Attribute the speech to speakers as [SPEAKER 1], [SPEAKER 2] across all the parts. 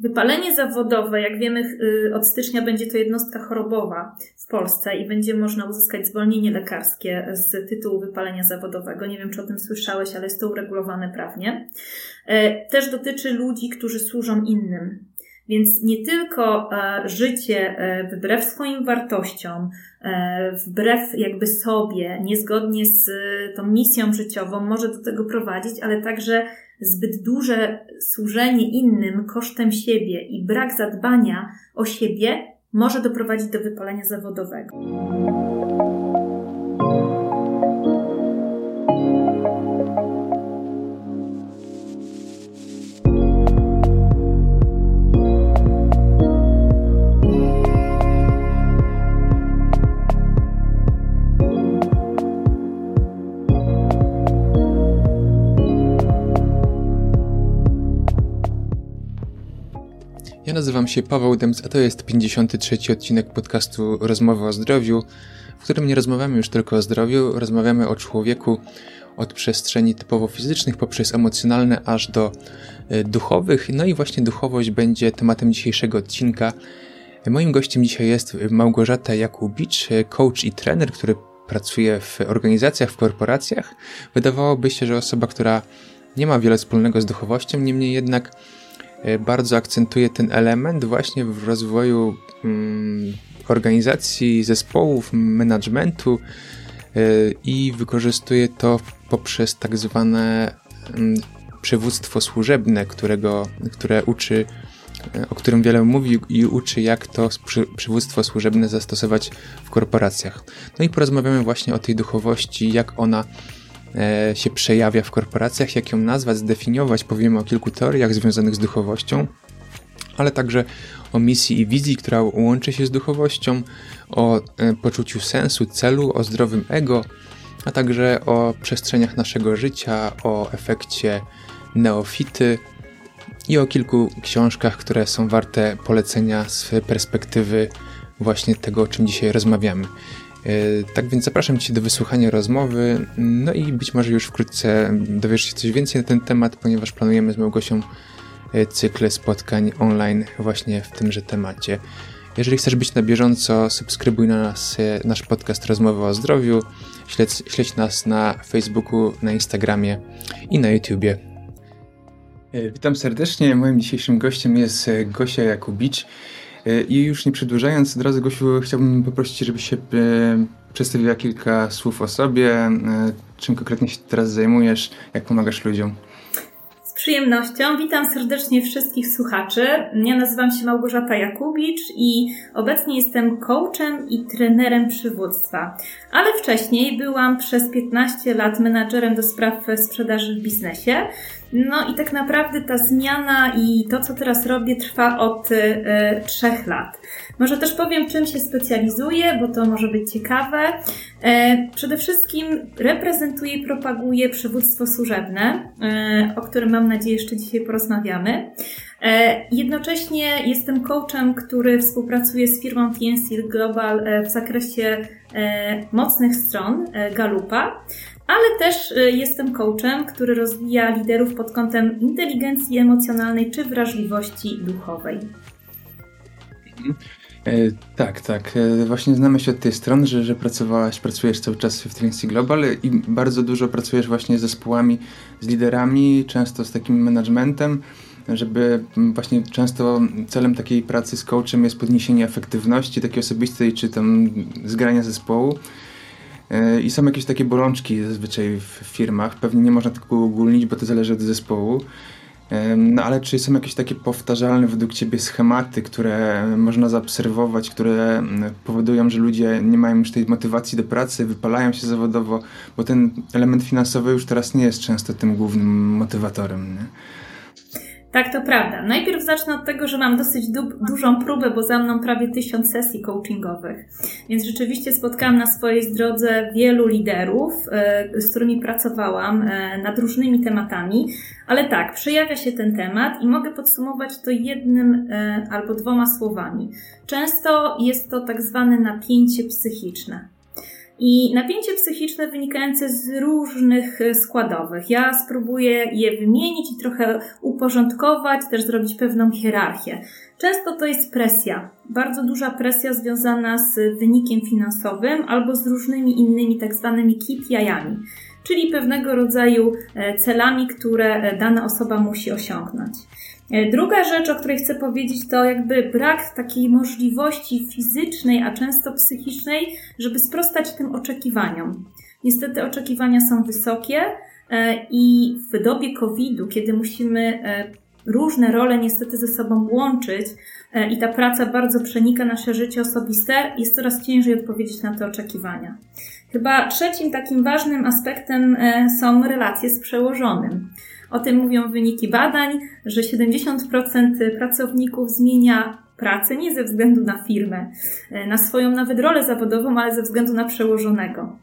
[SPEAKER 1] Wypalenie zawodowe, jak wiemy, y, od stycznia będzie to jednostka chorobowa w Polsce i będzie można uzyskać zwolnienie lekarskie z tytułu wypalenia zawodowego. Nie wiem, czy o tym słyszałeś, ale jest to uregulowane prawnie. E, też dotyczy ludzi, którzy służą innym. Więc nie tylko e, życie e, wbrew swoim wartościom, wbrew jakby sobie, niezgodnie z tą misją życiową może do tego prowadzić, ale także zbyt duże służenie innym kosztem siebie i brak zadbania o siebie może doprowadzić do wypalenia zawodowego.
[SPEAKER 2] Ja nazywam się Paweł Dems, a to jest 53 odcinek podcastu Rozmowy o zdrowiu, w którym nie rozmawiamy już tylko o zdrowiu, rozmawiamy o człowieku od przestrzeni typowo fizycznych poprzez emocjonalne aż do e, duchowych. No i właśnie duchowość będzie tematem dzisiejszego odcinka. Moim gościem dzisiaj jest Małgorzata Jakubicz, coach i trener, który pracuje w organizacjach, w korporacjach. Wydawałoby się, że osoba, która nie ma wiele wspólnego z duchowością, niemniej jednak E, bardzo akcentuje ten element właśnie w rozwoju mm, organizacji, zespołów, managementu e, i wykorzystuje to poprzez tak zwane mm, przywództwo służebne, którego, które uczy, e, o którym wiele mówi i uczy, jak to przywództwo służebne zastosować w korporacjach. No i porozmawiamy właśnie o tej duchowości, jak ona E, się przejawia w korporacjach, jak ją nazwać, zdefiniować. Powiemy o kilku teoriach związanych z duchowością, ale także o misji i wizji, która łączy się z duchowością, o e, poczuciu sensu, celu, o zdrowym ego, a także o przestrzeniach naszego życia, o efekcie neofity i o kilku książkach, które są warte polecenia z perspektywy właśnie tego, o czym dzisiaj rozmawiamy. E, tak więc zapraszam Cię do wysłuchania rozmowy, no i być może już wkrótce dowiesz się coś więcej na ten temat, ponieważ planujemy z Małgosią e, cykle spotkań online właśnie w tymże temacie. Jeżeli chcesz być na bieżąco, subskrybuj na nas, e, nasz podcast Rozmowy o Zdrowiu, śledź, śledź nas na Facebooku, na Instagramie i na YouTubie. Witam serdecznie. Moim dzisiejszym gościem jest Gosia Jakubicz. I już nie przedłużając, od razu Gosiu, chciałbym poprosić, żebyś się e, przedstawiła kilka słów o sobie, e, czym konkretnie się teraz zajmujesz, jak pomagasz ludziom.
[SPEAKER 1] Przyjemnością witam serdecznie wszystkich słuchaczy. Ja nazywam się Małgorzata Jakubicz i obecnie jestem coachem i trenerem przywództwa. Ale wcześniej byłam przez 15 lat menadżerem do spraw sprzedaży w biznesie. No i tak naprawdę ta zmiana i to, co teraz robię, trwa od y, trzech lat. Może też powiem, czym się specjalizuję, bo to może być ciekawe. E, przede wszystkim reprezentuję i propaguję przywództwo służebne, e, o którym mam nadzieję jeszcze dzisiaj porozmawiamy. E, jednocześnie jestem coachem, który współpracuje z firmą TNC Global w zakresie mocnych stron Galupa ale też jestem coachem, który rozwija liderów pod kątem inteligencji emocjonalnej czy wrażliwości duchowej.
[SPEAKER 2] E, tak, tak. E, właśnie znamy się od tej strony, że, że pracowałaś, pracujesz cały czas w Trinity Global i bardzo dużo pracujesz właśnie z zespołami, z liderami, często z takim managementem, żeby właśnie często celem takiej pracy z coachem jest podniesienie efektywności takiej osobistej, czy tam zgrania zespołu. E, I są jakieś takie bolączki zazwyczaj w firmach. Pewnie nie można tego ogólnić, bo to zależy od zespołu. No ale czy są jakieś takie powtarzalne według Ciebie schematy, które można zaobserwować, które powodują, że ludzie nie mają już tej motywacji do pracy, wypalają się zawodowo, bo ten element finansowy już teraz nie jest często tym głównym motywatorem. Nie?
[SPEAKER 1] Tak, to prawda. Najpierw zacznę od tego, że mam dosyć du dużą próbę, bo za mną prawie tysiąc sesji coachingowych. Więc rzeczywiście spotkałam na swojej drodze wielu liderów, e, z którymi pracowałam e, nad różnymi tematami. Ale tak, przejawia się ten temat i mogę podsumować to jednym e, albo dwoma słowami. Często jest to tak zwane napięcie psychiczne. I napięcie psychiczne wynikające z różnych e, składowych. Ja spróbuję je wymienić i trochę uporządkować, też zrobić pewną hierarchię. Często to jest presja, bardzo duża presja związana z wynikiem finansowym albo z różnymi innymi tak zwanymi KPI-ami, czyli pewnego rodzaju e, celami, które e, dana osoba musi osiągnąć. E, druga rzecz, o której chcę powiedzieć, to jakby brak takiej możliwości fizycznej, a często psychicznej, żeby sprostać tym oczekiwaniom. Niestety oczekiwania są wysokie i w dobie COVID-u, kiedy musimy różne role niestety ze sobą łączyć e, i ta praca bardzo przenika nasze życie osobiste, jest coraz ciężej odpowiedzieć na te oczekiwania. Chyba trzecim takim ważnym aspektem e, są relacje z przełożonym. O tym mówią wyniki badań, że 70% pracowników zmienia pracę nie ze względu na firmę, e, na swoją nawet rolę zawodową, ale ze względu na przełożonego.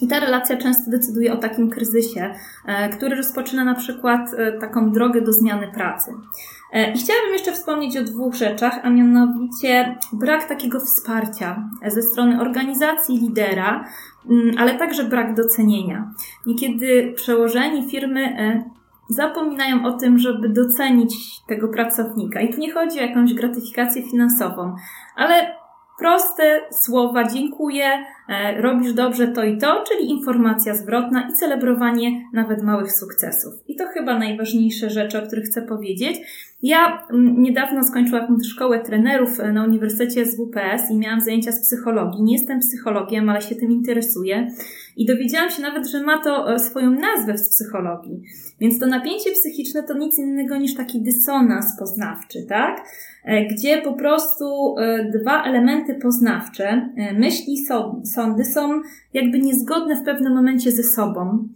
[SPEAKER 1] I ta relacja często decyduje o takim kryzysie, e, który rozpoczyna na przykład e, taką drogę do zmiany pracy. I chciałabym jeszcze wspomnieć o dwóch rzeczach, a mianowicie brak takiego wsparcia ze strony organizacji, lidera, mm, ale także brak docenienia. Niekiedy przełożeni firmy zapominają o tym, żeby docenić tego pracownika. I tu nie chodzi o jakąś gratyfikację finansową, ale proste słowa dziękuję, robisz dobrze to i to, czyli informacja zwrotna i celebrowanie nawet małych sukcesów. I to chyba najważniejsze rzeczy, o których chcę powiedzieć. Ja mm, niedawno skończyłam szkołę trenerów e, na Uniwersytecie SWPS i miałam zajęcia z psychologii. Nie jestem psychologiem, ale się tym interesuję. I dowiedziałam się nawet, że ma to e, swoją nazwę z psychologii. Więc to napięcie psychiczne to nic innego niż taki dysonans poznawczy, tak? E, gdzie po prostu dwa elementy poznawcze, myśli, sądy są jakby niezgodne w pewnym momencie ze sobą.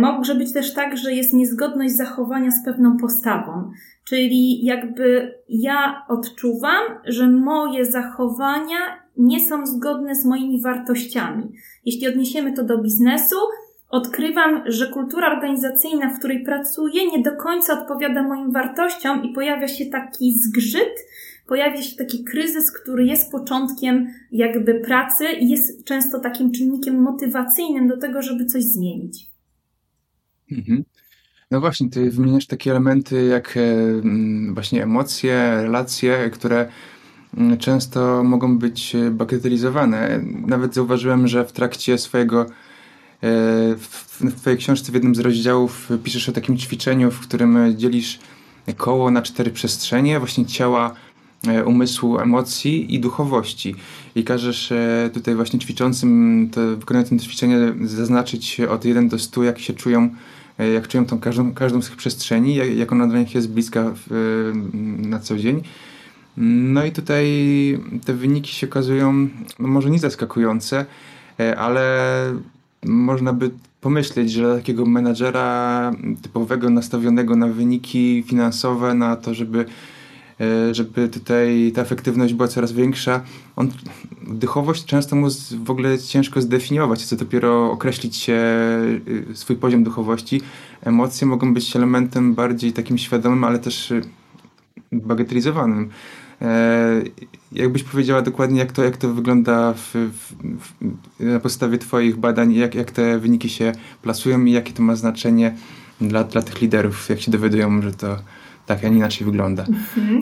[SPEAKER 1] Może być też tak, że jest niezgodność zachowania z pewną postawą. Czyli jakby ja odczuwam, że moje zachowania nie są zgodne z moimi wartościami. Jeśli odniesiemy to do biznesu, odkrywam, że kultura organizacyjna, w której pracuję, nie do końca odpowiada moim wartościom i pojawia się taki zgrzyt, pojawia się taki kryzys, który jest początkiem jakby pracy i jest często takim czynnikiem motywacyjnym do tego, żeby coś zmienić.
[SPEAKER 2] Mhm. No właśnie, ty wymieniasz takie elementy jak e, mm, właśnie emocje, relacje, które mm, często mogą być e, bagatelizowane. Nawet zauważyłem, że w trakcie swojego e, w twojej książce w jednym z rozdziałów piszesz o takim ćwiczeniu, w którym dzielisz koło na cztery przestrzenie, właśnie ciała, umysłu, emocji i duchowości. I każesz tutaj właśnie ćwiczącym, to, wykonującym to ćwiczenie zaznaczyć od 1 do 100, jak się czują E, jak czują tą każdą, każdą z tych przestrzeni, jak, jak ona dla nich jest bliska w, na co dzień. No i tutaj te wyniki się okazują, no może nie zaskakujące, e, ale można by pomyśleć, że dla takiego menadżera typowego, nastawionego na wyniki finansowe, na to, żeby E, żeby tutaj ta efektywność była coraz większa. On, dychowość często mu w ogóle ciężko zdefiniować, co dopiero określić y, swój poziom duchowości. Emocje mogą być elementem bardziej takim świadomym, ale też y, bagatelizowanym. E, jakbyś powiedziała dokładnie, jak to, jak to wygląda w, w, w, na podstawie Twoich badań, jak, jak te wyniki się plasują i jakie to ma znaczenie dla, dla tych liderów, jak się dowiadują, że to tak, a nie inaczej wygląda. Mhm.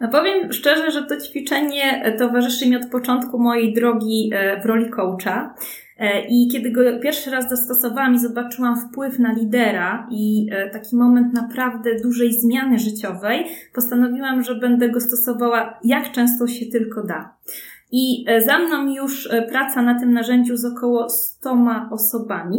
[SPEAKER 1] No powiem szczerze, że to ćwiczenie towarzyszy mi od początku mojej drogi e, w roli coacha. E, I kiedy go pierwszy raz zastosowałam i zobaczyłam wpływ na lidera i e, taki moment naprawdę dużej zmiany życiowej, postanowiłam, że będę go stosowała jak często się tylko da. I e, za mną już e, praca na tym narzędziu z około 100 osobami.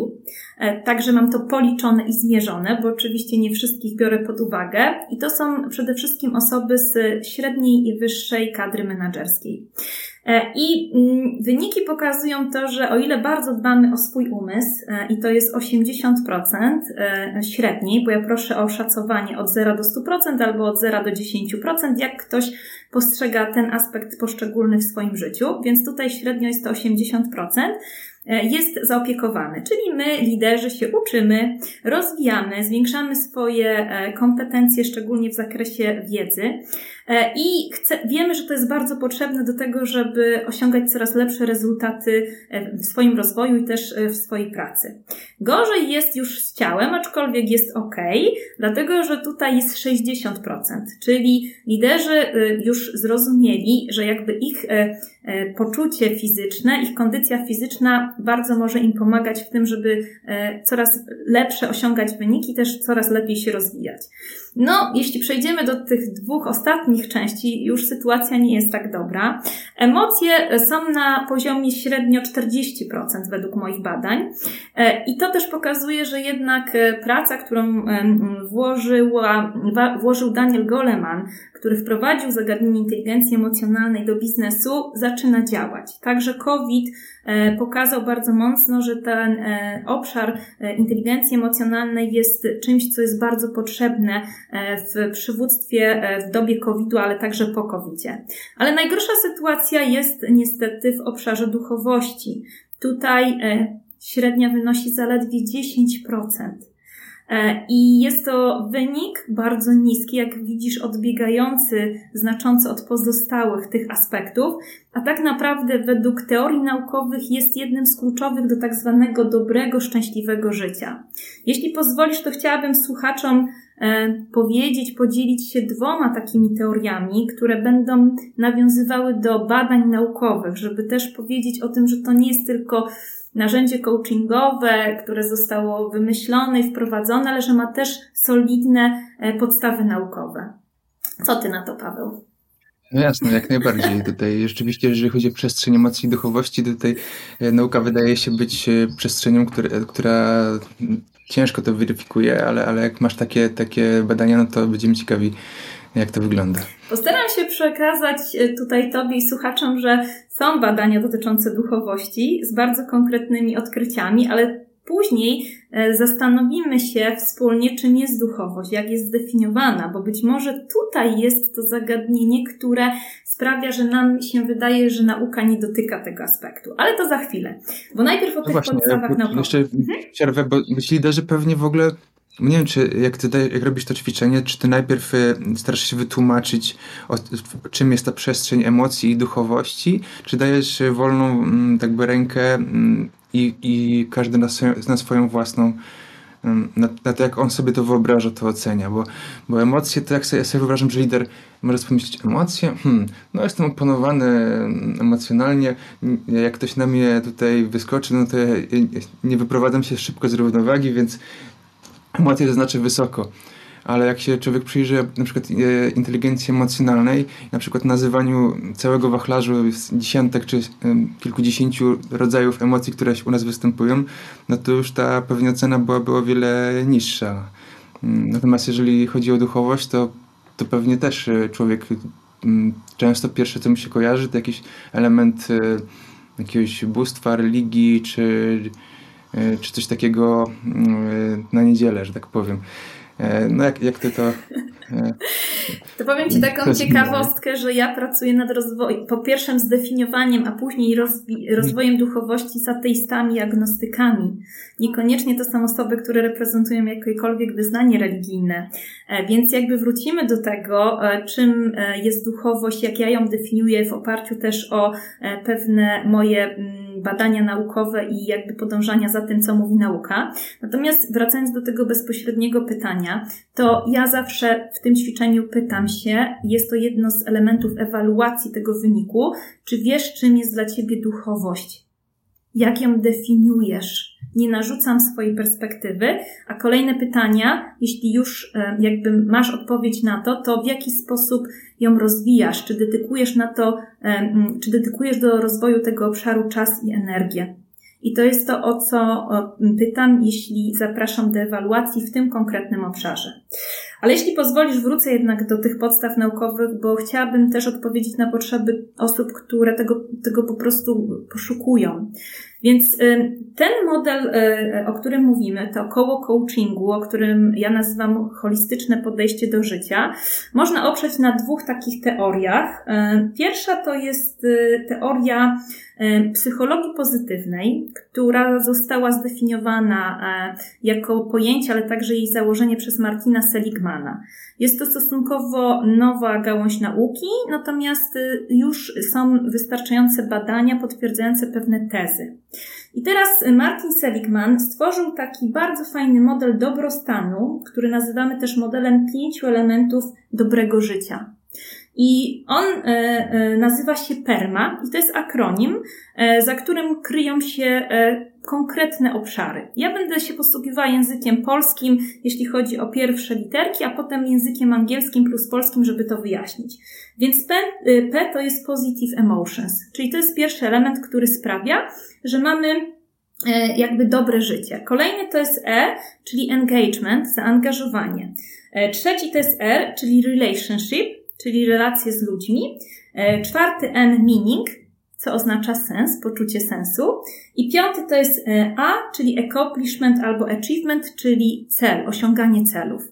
[SPEAKER 1] E, także mam to policzone i zmierzone, bo oczywiście nie wszystkich biorę pod uwagę. I to są przede wszystkim osoby z średniej i wyższej kadry menedżerskiej. I mm, wyniki pokazują to, że o ile bardzo dbamy o swój umysł, i to jest 80% średniej, bo ja proszę o szacowanie od 0 do 100% albo od 0 do 10%, jak ktoś postrzega ten aspekt poszczególny w swoim życiu, więc tutaj średnio jest to 80% e, jest zaopiekowany. Czyli my, liderzy, się uczymy, rozwijamy, zwiększamy swoje e, kompetencje, szczególnie w zakresie wiedzy. E, I wiemy, że to jest bardzo potrzebne do tego, żeby osiągać coraz lepsze rezultaty e, w swoim rozwoju i też w swojej pracy. Gorzej jest już z ciałem, aczkolwiek jest ok, dlatego że tutaj jest 60%, czyli liderzy już zrozumieli, że jakby ich poczucie fizyczne, ich kondycja fizyczna bardzo może im pomagać w tym, żeby coraz lepsze osiągać wyniki, też coraz lepiej się rozwijać. No, jeśli przejdziemy do tych dwóch ostatnich części, już sytuacja nie jest tak dobra. Emocje są na poziomie średnio 40% według moich badań. E, I to też pokazuje, że jednak e, praca, którą włożyła, włożył Daniel Goleman, który wprowadził zagadnienie inteligencji emocjonalnej do biznesu, zaczyna działać. Także COVID e, pokazał bardzo mocno, że ten obszar inteligencji emocjonalnej jest czymś, co jest bardzo potrzebne E, w przywództwie e, w dobie COVID-u, ale także po COVID-zie. Ale najgorsza sytuacja jest niestety w obszarze duchowości. Tutaj e, średnia wynosi zaledwie 10%. I jest to wynik bardzo niski, jak widzisz, odbiegający znacząco od pozostałych tych aspektów, a tak naprawdę według teorii naukowych jest jednym z kluczowych do tak zwanego dobrego, szczęśliwego życia. Jeśli pozwolisz, to chciałabym słuchaczom E, powiedzieć, podzielić się dwoma takimi teoriami, które będą nawiązywały do badań naukowych, żeby też powiedzieć o tym, że to nie jest tylko narzędzie coachingowe, które zostało wymyślone i wprowadzone, ale że ma też solidne e, podstawy naukowe. Co ty na to, Paweł?
[SPEAKER 2] No jasne, jak najbardziej. Tutaj rzeczywiście, jeżeli chodzi o przestrzeń emocji i duchowości, tutaj e, nauka wydaje się być przestrzenią, która, która ciężko to weryfikuje, ale, ale jak masz takie, takie badania, no to będziemy ciekawi, jak to wygląda.
[SPEAKER 1] Postaram się przekazać e, tutaj Tobie i słuchaczom, że są badania dotyczące duchowości z bardzo konkretnymi odkryciami, ale później e, zastanowimy się wspólnie, czym jest duchowość, jak jest zdefiniowana, bo być może tutaj jest to zagadnienie, które sprawia, że nam się wydaje, że nauka nie dotyka tego aspektu. Ale to za chwilę. Bo najpierw o no tych właśnie, podstawach naukowych.
[SPEAKER 2] Jeszcze mhm. przerwę, bo ci liderzy pewnie w ogóle nie wiem, czy jak, ty, jak robisz to ćwiczenie, czy ty najpierw y, starasz się wytłumaczyć, o, czym jest ta przestrzeń emocji i duchowości, czy dajesz wolną mm, tak by rękę mm, i, i każdy na, swoją, na swoją własną na, na, to, jak on sobie to wyobraża, to ocenia, bo, bo emocje, to jak sobie, ja sobie wyobrażam, że lider może pomyśleć, emocje? Hmm, no jestem oponowany emocjonalnie, jak ktoś na mnie tutaj wyskoczy, no to ja nie wyprowadzam się szybko z równowagi, więc emocje to znaczy wysoko ale jak się człowiek przyjrzy na przykład e, inteligencji emocjonalnej, na przykład nazywaniu całego wachlarzu dziesiątek czy kilkudziesięciu rodzajów emocji, które u nas występują, no to już ta pewnie ocena byłaby o wiele niższa. Mm, natomiast jeżeli chodzi o duchowość, to, to pewnie też e, człowiek mm, często pierwsze, co mu się kojarzy, to jakiś element e, jakiegoś bóstwa, religii, czy, czy coś takiego mm, na niedzielę, że tak powiem. E, no jak, jak ty to...
[SPEAKER 1] E, to powiem Ci taką ciekawostkę, że ja pracuję nad rozwojem, po pierwszym zdefiniowaniem, a później rozwojem duchowości z ateistami, agnostykami. Niekoniecznie to są osoby, które reprezentują jakiekolwiek wyznanie religijne. E, więc jakby wrócimy do tego, czym jest duchowość, jak ja ją definiuję w oparciu też o pewne moje mm, badania naukowe i jakby podążania za tym, co mówi nauka. Natomiast wracając do tego bezpośredniego pytania, to ja zawsze w tym ćwiczeniu pytam się, jest to jedno z elementów ewaluacji tego wyniku, czy wiesz, czym jest dla ciebie duchowość? Jak ją definiujesz? Nie narzucam swojej perspektywy, a kolejne pytania, jeśli już e, jakby masz odpowiedź na to, to w jaki sposób ją rozwijasz? Czy dedykujesz na to, e, czy dedykujesz do rozwoju tego obszaru czas i energię? I to jest to, o co pytam, jeśli zapraszam do ewaluacji w tym konkretnym obszarze. Ale jeśli pozwolisz, wrócę jednak do tych podstaw naukowych, bo chciałabym też odpowiedzieć na potrzeby osób, które tego, tego po prostu poszukują. Więc ten model, o którym mówimy, to koło coachingu, o którym ja nazywam holistyczne podejście do życia, można oprzeć na dwóch takich teoriach. Pierwsza to jest teoria psychologii pozytywnej, która została zdefiniowana jako pojęcie, ale także jej założenie przez Martina Seligmana. Jest to stosunkowo nowa gałąź nauki, natomiast y, już są wystarczające badania potwierdzające pewne tezy. I teraz Martin Seligman stworzył taki bardzo fajny model dobrostanu, który nazywamy też modelem pięciu elementów dobrego życia. I on e, e, nazywa się PERMA i to jest akronim, e, za którym kryją się konkretne obszary. Ja będę się posługiwała językiem polskim, jeśli chodzi o pierwsze literki, a potem językiem angielskim plus polskim, żeby to wyjaśnić. Więc P, P to jest Positive Emotions, czyli to jest pierwszy element, który sprawia, że mamy jakby dobre życie. Kolejny to jest E, czyli engagement, zaangażowanie. Trzeci to jest R, czyli relationship, czyli relacje z ludźmi. E, czwarty M, meaning, co oznacza sens, poczucie sensu. I piąty to jest e, A, czyli accomplishment albo achievement, czyli cel, osiąganie celów.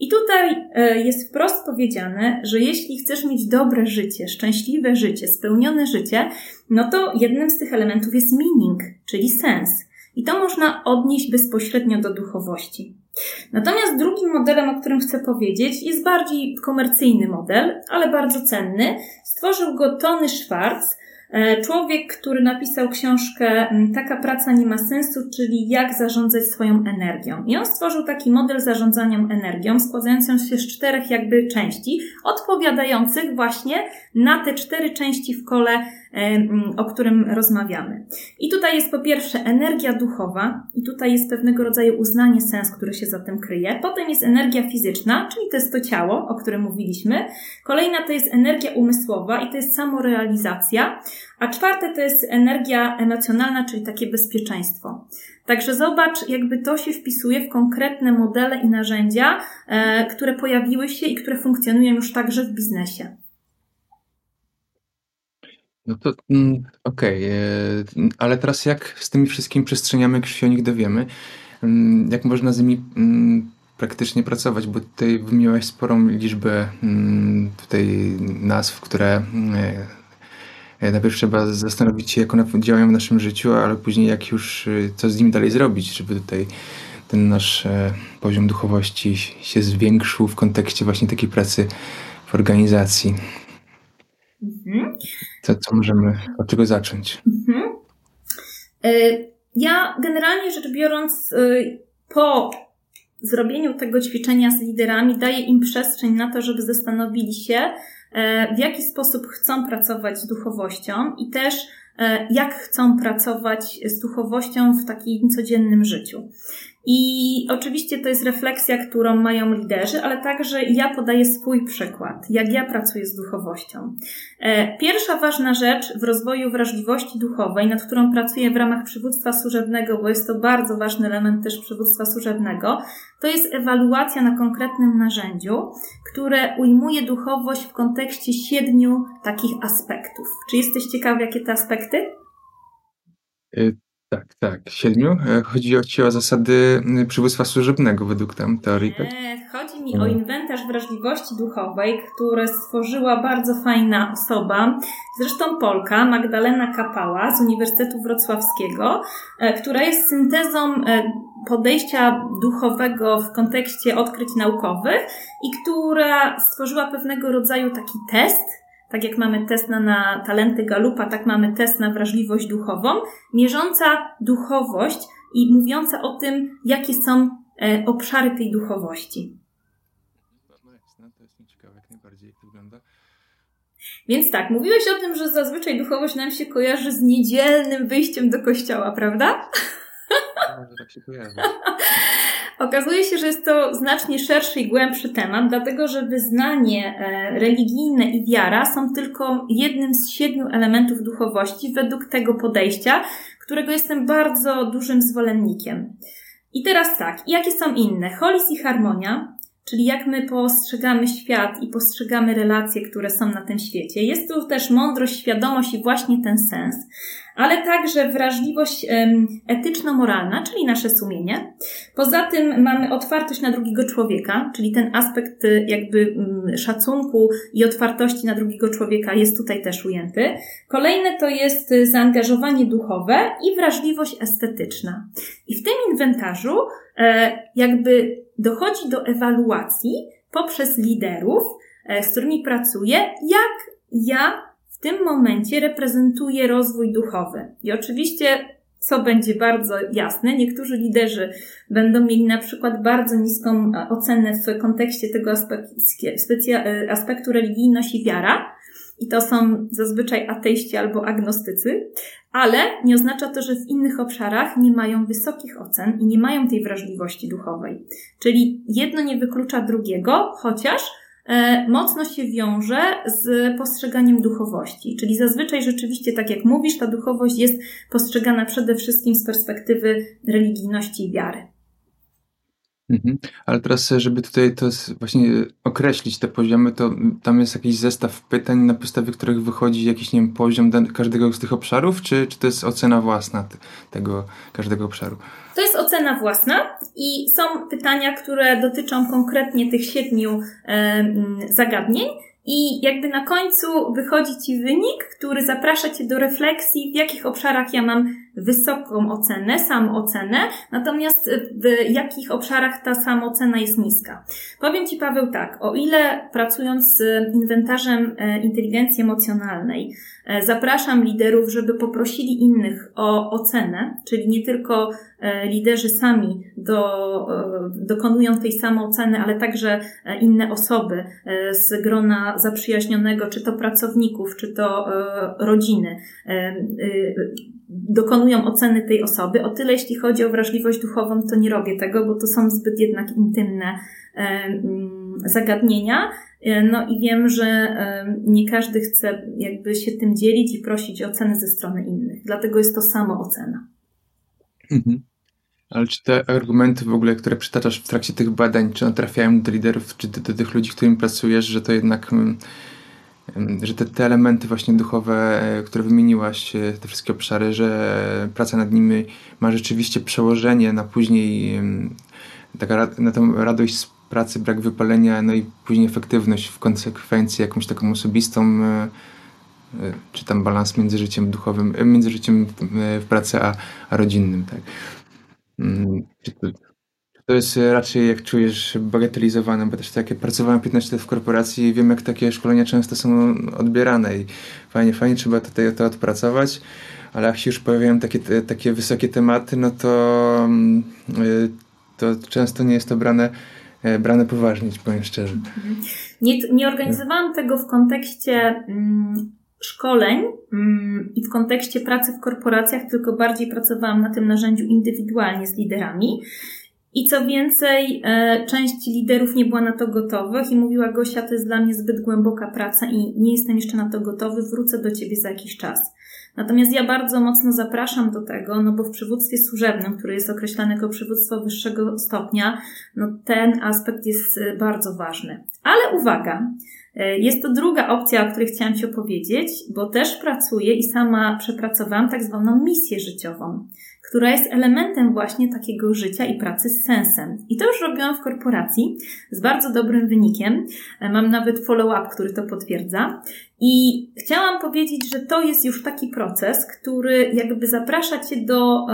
[SPEAKER 1] I tutaj e, jest wprost powiedziane, że jeśli chcesz mieć dobre życie, szczęśliwe życie, spełnione życie, no to jednym z tych elementów jest meaning, czyli sens. I to można odnieść bezpośrednio do duchowości. Natomiast drugim modelem, o którym chcę powiedzieć, jest bardziej komercyjny model, ale bardzo cenny. Stworzył go Tony Schwartz, e, człowiek, który napisał książkę Taka praca nie ma sensu, czyli jak zarządzać swoją energią. I on stworzył taki model zarządzania energią, składający się z czterech jakby części, odpowiadających właśnie na te cztery części w kole o którym rozmawiamy. I tutaj jest po pierwsze energia duchowa, i tutaj jest pewnego rodzaju uznanie sens, który się za tym kryje. Potem jest energia fizyczna, czyli to jest to ciało, o którym mówiliśmy. Kolejna to jest energia umysłowa i to jest samorealizacja. A czwarte to jest energia emocjonalna, czyli takie bezpieczeństwo. Także zobacz, jakby to się wpisuje w konkretne modele i narzędzia, e, które pojawiły się i które funkcjonują już także w biznesie.
[SPEAKER 2] No to mm, okej, e, ale teraz jak z tymi wszystkimi przestrzeniami, jak się o nich dowiemy, mm, jak można z nimi mm, praktycznie pracować, bo tutaj wymieniłeś sporą liczbę tutaj nazw, które e, e, najpierw trzeba zastanowić się, jak one działają w naszym życiu, ale później jak już co z nimi dalej zrobić, żeby tutaj ten nasz poziom duchowości się zwiększył w kontekście właśnie takiej pracy w organizacji. Mhm. To co możemy, od czego zacząć? Mhm.
[SPEAKER 1] E, ja generalnie rzecz biorąc, e, po zrobieniu tego ćwiczenia z liderami daję im przestrzeń na to, żeby zastanowili się, e, w jaki sposób chcą pracować z duchowością i też jak chcą pracować z duchowością w takim codziennym życiu. I oczywiście to jest refleksja, którą mają liderzy, ale także ja podaję swój przykład, jak ja pracuję z duchowością. E, pierwsza ważna rzecz w rozwoju wrażliwości duchowej, nad którą pracuję w ramach przywództwa służebnego, bo jest to bardzo ważny element też przywództwa służebnego, to jest ewaluacja na konkretnym narzędziu, które ujmuje duchowość w kontekście siedmiu takich aspektów. Czy jesteś ciekawy, jakie te aspekty?
[SPEAKER 2] Tak, tak. Siedmiu? E, chodzi ci o zasady przywództwa służebnego według tam teorii, tak?
[SPEAKER 1] Chodzi mi o mhm. inwentarz wrażliwości duchowej, który stworzyła bardzo fajna osoba, zresztą Polka, Magdalena Kapała z Uniwersytetu Wrocławskiego, e, która jest syntezą e, podejścia duchowego w kontekście odkryć naukowych i która stworzyła pewnego rodzaju taki test, tak jak mamy test na, na talenty Galupa, tak mamy test na wrażliwość duchową, mierząca duchowość i mówiąca o tym, jakie są e, obszary tej duchowości.
[SPEAKER 2] No jasne, to jest ciekawe, jak najbardziej jak to wygląda.
[SPEAKER 1] Więc tak, mówiłeś o tym, że zazwyczaj duchowość nam się kojarzy z niedzielnym wyjściem do kościoła, prawda?
[SPEAKER 2] No, tak się kojarzy.
[SPEAKER 1] Okazuje się, że jest to znacznie szerszy i głębszy temat, dlatego że wyznanie e, religijne i wiara są tylko jednym z siedmiu elementów duchowości według tego podejścia, którego jestem bardzo dużym zwolennikiem. I teraz tak, jakie są inne? Holis i harmonia, czyli jak my postrzegamy świat i postrzegamy relacje, które są na tym świecie. Jest tu też mądrość, świadomość i właśnie ten sens, ale także wrażliwość etyczno-moralna, czyli nasze sumienie. Poza tym mamy otwartość na drugiego człowieka, czyli ten aspekt y, jakby mm, szacunku i otwartości na drugiego człowieka jest tutaj też ujęty. Kolejne to jest y, zaangażowanie duchowe i wrażliwość estetyczna. I w tym inwentarzu jakby dochodzi do ewaluacji poprzez liderów, e, z którymi pracuję, jak ja w tym momencie reprezentuję rozwój duchowy. I oczywiście, co będzie bardzo jasne, niektórzy liderzy będą mieli na przykład bardzo niską e, ocenę w kontekście tego aspektu religijność i wiara, i to są zazwyczaj ateiści albo agnostycy, ale nie oznacza to, że w innych obszarach nie mają wysokich ocen i nie mają tej wrażliwości duchowej. Czyli jedno nie wyklucza drugiego, chociaż e, mocno się wiąże z postrzeganiem duchowości. Czyli zazwyczaj rzeczywiście, tak jak mówisz, ta duchowość jest postrzegana przede wszystkim z perspektywy religijności i wiary.
[SPEAKER 2] Mhm. Ale teraz, żeby tutaj to właśnie określić te poziomy, to tam jest jakiś zestaw pytań, na podstawie których wychodzi jakiś, nie wiem, poziom każdego z tych obszarów, czy, czy to jest ocena własna tego każdego obszaru?
[SPEAKER 1] To jest ocena własna i są pytania, które dotyczą konkretnie tych siedmiu e, zagadnień. I jakby na końcu wychodzi Ci wynik, który zaprasza Cię do refleksji, w jakich obszarach ja mam wysoką ocenę, samoocenę, natomiast w jakich obszarach ta samoocena jest niska. Powiem Ci, Paweł, tak, o ile pracując z inwentarzem e, inteligencji emocjonalnej, e, zapraszam liderów, żeby poprosili innych o ocenę, czyli nie tylko e, liderzy sami do, dokonują tej samooceny, ale także inne osoby z grona zaprzyjaźnionego, czy to pracowników, czy to rodziny dokonują oceny tej osoby. O tyle, jeśli chodzi o wrażliwość duchową, to nie robię tego, bo to są zbyt jednak intymne zagadnienia. E, no i wiem, że nie każdy chce jakby się tym dzielić i prosić o oceny ze strony innych. Dlatego jest to samo ocena.
[SPEAKER 2] Mhm. Ale czy te argumenty w ogóle, które przytaczasz w trakcie tych badań, czy one trafiają do liderów, czy do, do tych ludzi, którymi pracujesz, że to jednak mm, że te, te elementy właśnie duchowe, e, które wymieniłaś, e, te wszystkie obszary, że praca nad nimi ma rzeczywiście przełożenie na później taka, na tą radość z pracy, brak wypalenia, no i później efektywność w konsekwencji jakąś taką osobistą, e, czy tam balans między życiem duchowym, między życiem w pracy a, a rodzinnym, tak. Mm, czy to, to jest raczej, jak czujesz, bagatelizowane, bo też takie pracowałem 15 lat w korporacji i wiem, jak takie szkolenia często są odbierane i fajnie, fajnie, trzeba tutaj to odpracować, ale jak się już pojawiają takie, takie wysokie tematy, no to, mm, y, to często nie jest to brane, e, brane poważnie, powiem szczerze. Mhm.
[SPEAKER 1] Nie, nie organizowałam tego w kontekście mm, szkoleń mm, i w kontekście pracy w korporacjach, tylko bardziej pracowałam na tym narzędziu indywidualnie z liderami. I co więcej, e, część liderów nie była na to gotowych i mówiła Gosia, to jest dla mnie zbyt głęboka praca i nie jestem jeszcze na to gotowy, wrócę do Ciebie za jakiś czas. Natomiast ja bardzo mocno zapraszam do tego, no bo w przywództwie służebnym, które jest określane jako przywództwo wyższego stopnia, no ten aspekt jest e, bardzo ważny. Ale uwaga, e, jest to druga opcja, o której chciałam Ci opowiedzieć, bo też pracuję i sama przepracowałam tak zwaną misję życiową która jest elementem właśnie takiego życia i pracy z sensem. I to już robiłam w korporacji z bardzo dobrym wynikiem. Mam nawet follow-up, który to potwierdza. I chciałam powiedzieć, że to jest już taki proces, który jakby zaprasza Cię do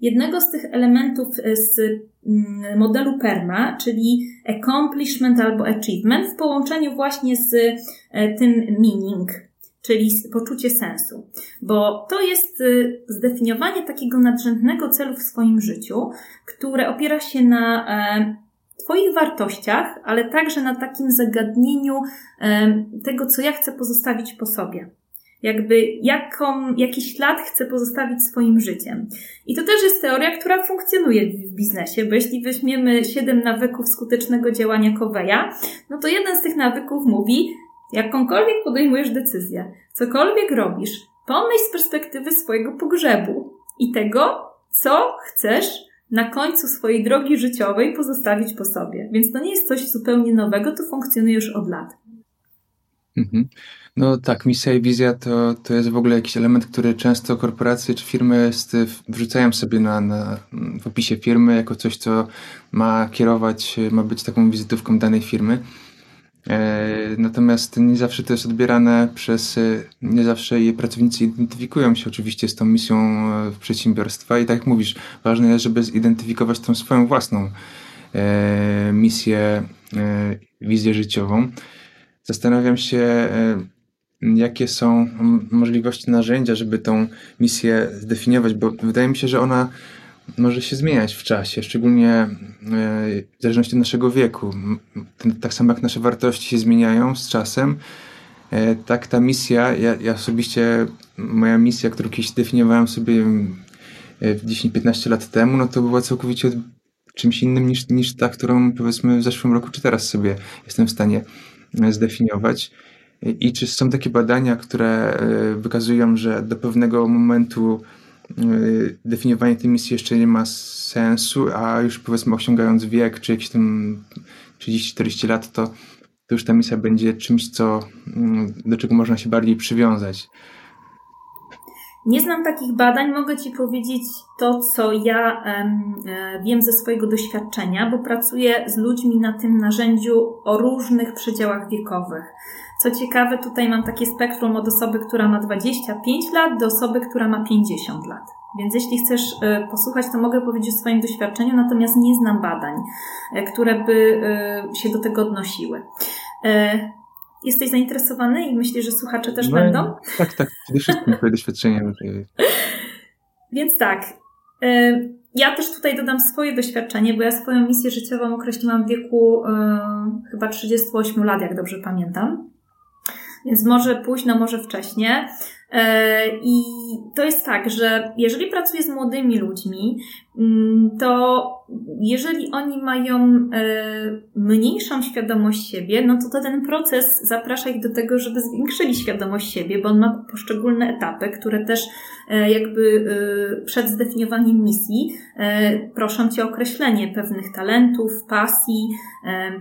[SPEAKER 1] jednego z tych elementów e, z mm, modelu PERMA, czyli accomplishment albo achievement w połączeniu właśnie z e, tym meaning, czyli poczucie sensu. Bo to jest y, zdefiniowanie takiego nadrzędnego celu w swoim życiu, które opiera się na e, Twoich wartościach, ale także na takim zagadnieniu e, tego, co ja chcę pozostawić po sobie. Jakby jaką, jaki ślad chcę pozostawić swoim życiem. I to też jest teoria, która funkcjonuje w biznesie, bo jeśli weźmiemy 7 nawyków skutecznego działania Coveya, no to jeden z tych nawyków mówi, Jakąkolwiek podejmujesz decyzję, cokolwiek robisz, pomyśl z perspektywy swojego pogrzebu i tego, co chcesz na końcu swojej drogi życiowej pozostawić po sobie. Więc to nie jest coś zupełnie nowego, to funkcjonuje już od lat.
[SPEAKER 2] Mhm. No tak, misja i wizja to, to jest w ogóle jakiś element, który często korporacje czy firmy wrzucają sobie na, na, w opisie firmy jako coś, co ma kierować, ma być taką wizytówką danej firmy. E, natomiast nie zawsze to jest odbierane przez, nie zawsze jej pracownicy identyfikują się oczywiście z tą misją e, przedsiębiorstwa i tak jak mówisz, ważne jest, żeby zidentyfikować tą swoją własną e, misję, wizję życiową. Zastanawiam się, jakie są możliwości narzędzia, żeby tą misję zdefiniować, bo wydaje mi się, że ona może się zmieniać w czasie, szczególnie e, w zależności od naszego wieku. Tak samo jak nasze wartości się zmieniają z czasem, e, tak ta misja, ja, ja osobiście, moja misja, którą kiedyś definiowałem sobie 10-15 e, lat temu, no to była całkowicie czymś innym niż, niż ta, którą powiedzmy w zeszłym roku czy teraz sobie jestem w stanie zdefiniować. I czy są takie badania, które wykazują, że do pewnego momentu definiowanie tej misji jeszcze nie ma sensu, a już powiedzmy osiągając wiek, czy jakieś tam 30-40 lat, to, to już ta misja będzie czymś, co, mm, do czego można się bardziej przywiązać.
[SPEAKER 1] Nie znam takich badań, mogę Ci powiedzieć to, co ja e, wiem ze swojego doświadczenia, bo pracuję z ludźmi na tym narzędziu o różnych przedziałach wiekowych. Co ciekawe, tutaj mam takie spektrum od osoby, która ma 25 lat do osoby, która ma 50 lat. Więc jeśli chcesz e, posłuchać, to mogę powiedzieć o swoim doświadczeniu, natomiast nie znam badań, e, które by e, się do tego odnosiły. Jesteś zainteresowany i myślisz, że słuchacze też no, będą?
[SPEAKER 2] Tak, tak. Przede wszystkim twoje doświadczenie.
[SPEAKER 1] Więc tak. Ja też tutaj dodam swoje doświadczenie, bo ja swoją misję życiową określiłam w wieku chyba 38 lat, jak dobrze pamiętam. Więc może późno, może wcześnie. E, I to jest tak, że jeżeli pracuję z młodymi ludźmi, to jeżeli oni mają e, mniejszą świadomość siebie, no to, to ten proces zaprasza ich do tego, żeby zwiększyli świadomość siebie, bo on ma poszczególne etapy, które też e, jakby przed zdefiniowaniem misji proszą cię o określenie pewnych talentów, pasji,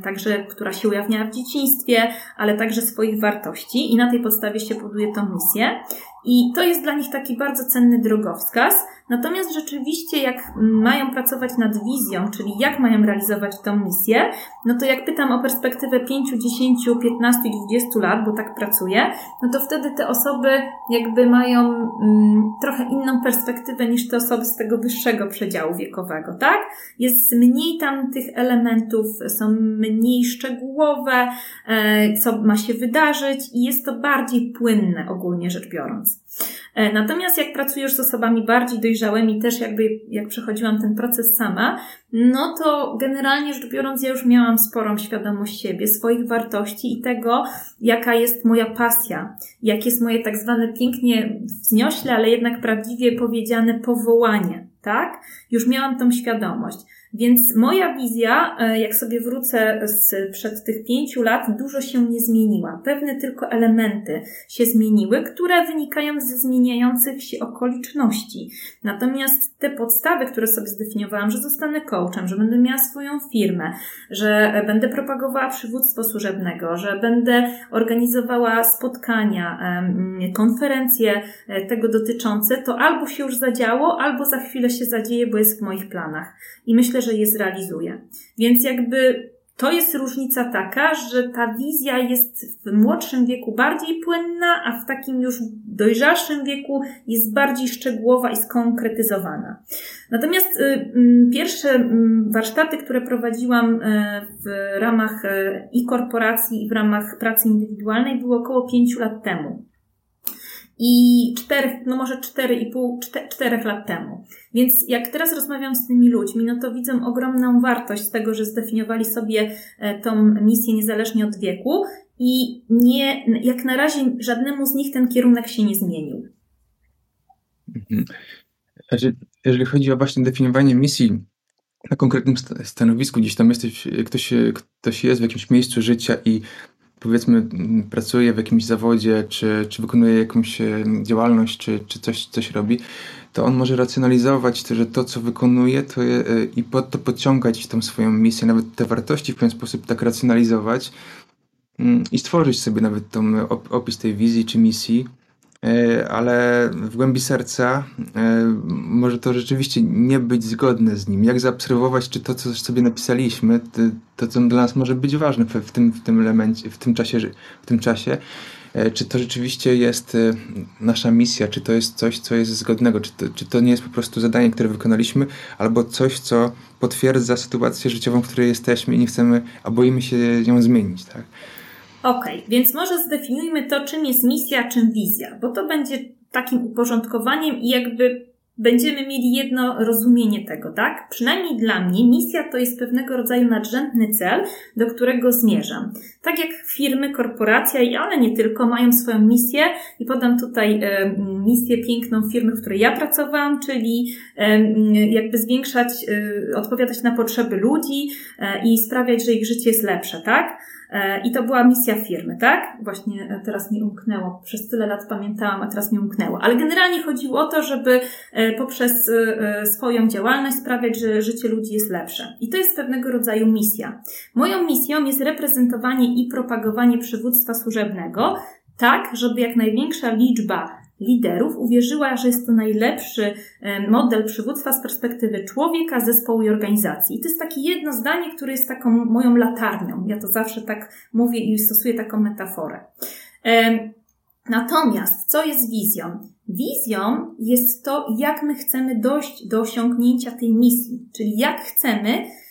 [SPEAKER 1] także która się ujawnia w dzieciństwie, ale także swoich wartości i na tej podstawie się buduje tą misję. I to jest dla nich taki bardzo cenny drogowskaz. Natomiast rzeczywiście, jak mają pracować nad wizją, czyli jak mają realizować tą misję, no to jak pytam o perspektywę 5, 10, 15, 20 lat, bo tak pracuję, no to wtedy te osoby jakby mają mm, trochę inną perspektywę niż te osoby z tego wyższego przedziału wiekowego, tak? Jest mniej tam tych elementów, są mniej szczegółowe, e, co ma się wydarzyć i jest to bardziej płynne ogólnie rzecz biorąc. E, natomiast jak pracujesz z osobami bardziej dojrzałymi, też jakby jak przechodziłam ten proces sama, no to generalnie rzecz biorąc, ja już miałam sporą świadomość siebie, swoich wartości i tego, jaka jest moja pasja, jakie jest moje tak zwane pięknie wzniośle, ale jednak prawdziwie powiedziane powołanie, tak? Już miałam tą świadomość. Więc moja wizja, e, jak sobie wrócę z przed tych pięciu lat, dużo się nie zmieniła. Pewne tylko elementy się zmieniły, które wynikają ze zmieniających się okoliczności. Natomiast te podstawy, które sobie zdefiniowałam, że zostanę coachem, że będę miała swoją firmę, że będę propagowała przywództwo służebnego, że będę organizowała spotkania, konferencje e, tego dotyczące, to albo się już zadziało, albo za chwilę się zadzieje, bo jest w moich planach. I myślę, że je zrealizuje. Więc jakby to jest różnica taka, że ta wizja jest w młodszym wieku bardziej płynna, a w takim już dojrzalszym wieku jest bardziej szczegółowa i skonkretyzowana. Natomiast y, pierwsze warsztaty, które prowadziłam y, w ramach y, i korporacji, i w ramach pracy indywidualnej, były około pięciu lat temu i czterech, no może cztery i pół, czterech lat temu. Więc jak teraz rozmawiam z tymi ludźmi, no to widzę ogromną wartość tego, że zdefiniowali sobie e, tą misję niezależnie od wieku i nie, jak na razie żadnemu z nich ten kierunek się nie zmienił.
[SPEAKER 2] Mhm. Jeżeli chodzi o właśnie definiowanie misji na konkretnym stanowisku, gdzieś tam jesteś, ktoś, ktoś jest w jakimś miejscu życia i powiedzmy pracuje w jakimś zawodzie, czy, czy wykonuje jakąś działalność, czy, czy coś, coś robi, to on może racjonalizować to, że to, co wykonuje, to je, i pod to podciągać tą swoją misję, nawet te wartości w pewien sposób tak racjonalizować mm, i stworzyć sobie nawet tą opis tej wizji czy misji, E, ale w głębi serca e, może to rzeczywiście nie być zgodne z nim. Jak zaobserwować, czy to, co sobie napisaliśmy, to, co dla nas może być ważne w tym, w tym elemencie, w tym czasie, w tym czasie e, czy to rzeczywiście jest nasza misja, czy to jest coś, co jest zgodnego, czy to, czy to nie jest po prostu zadanie, które wykonaliśmy, albo coś, co potwierdza sytuację życiową, w której jesteśmy i nie chcemy, a boimy się ją zmienić, tak?
[SPEAKER 1] Okej, okay, więc może zdefiniujmy to, czym jest misja, czym wizja, bo to będzie takim uporządkowaniem i jakby będziemy mieli jedno rozumienie tego, tak? Przynajmniej dla mnie misja to jest pewnego rodzaju nadrzędny cel, do którego zmierzam. Tak jak firmy, korporacja, ale nie tylko, mają swoją misję i podam tutaj e, misję piękną firmy, w której ja pracowałam, czyli e, jakby zwiększać, e, odpowiadać na potrzeby ludzi e, i sprawiać, że ich życie jest lepsze, tak? E, I to była misja firmy, tak? Właśnie e, teraz mi umknęło. Przez tyle lat pamiętałam, a teraz mi umknęło. Ale generalnie chodziło o to, żeby e, poprzez swoją działalność sprawiać, że życie ludzi jest lepsze. I to jest pewnego rodzaju misja. Moją misją jest reprezentowanie i propagowanie przywództwa służebnego, tak, żeby jak największa liczba liderów uwierzyła, że jest to najlepszy model przywództwa z perspektywy człowieka, zespołu i organizacji. I to jest takie jedno zdanie, które jest taką moją latarnią. Ja to zawsze tak mówię i stosuję taką metaforę. Natomiast co jest wizją? Wizją jest to, jak my chcemy dojść do osiągnięcia tej misji, czyli jak chcemy E,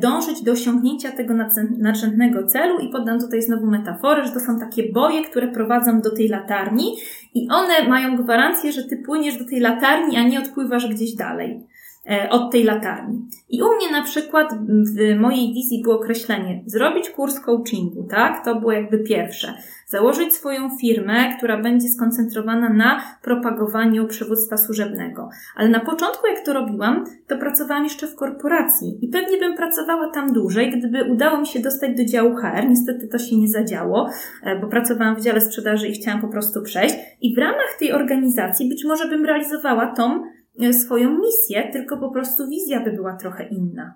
[SPEAKER 1] dążyć do osiągnięcia tego nadrzędnego celu i podam tutaj znowu metaforę, że to są takie boje, które prowadzą do tej latarni i one mają gwarancję, że ty płyniesz do tej latarni, a nie odpływasz gdzieś dalej. E, od tej latarni. I u mnie na przykład w mojej wizji było określenie zrobić kurs coachingu, tak? To było jakby pierwsze. Założyć swoją firmę, która będzie skoncentrowana na propagowaniu przywództwa służebnego. Ale na początku, jak to robiłam, to pracowałam jeszcze w korporacji i pewnie bym pracowała tam dłużej, gdyby udało mi się dostać do działu HR. Niestety to się nie zadziało, e, bo pracowałam w dziale sprzedaży i chciałam po prostu przejść. I w ramach tej organizacji być może bym realizowała tą swoją misję, tylko po prostu wizja by była trochę inna.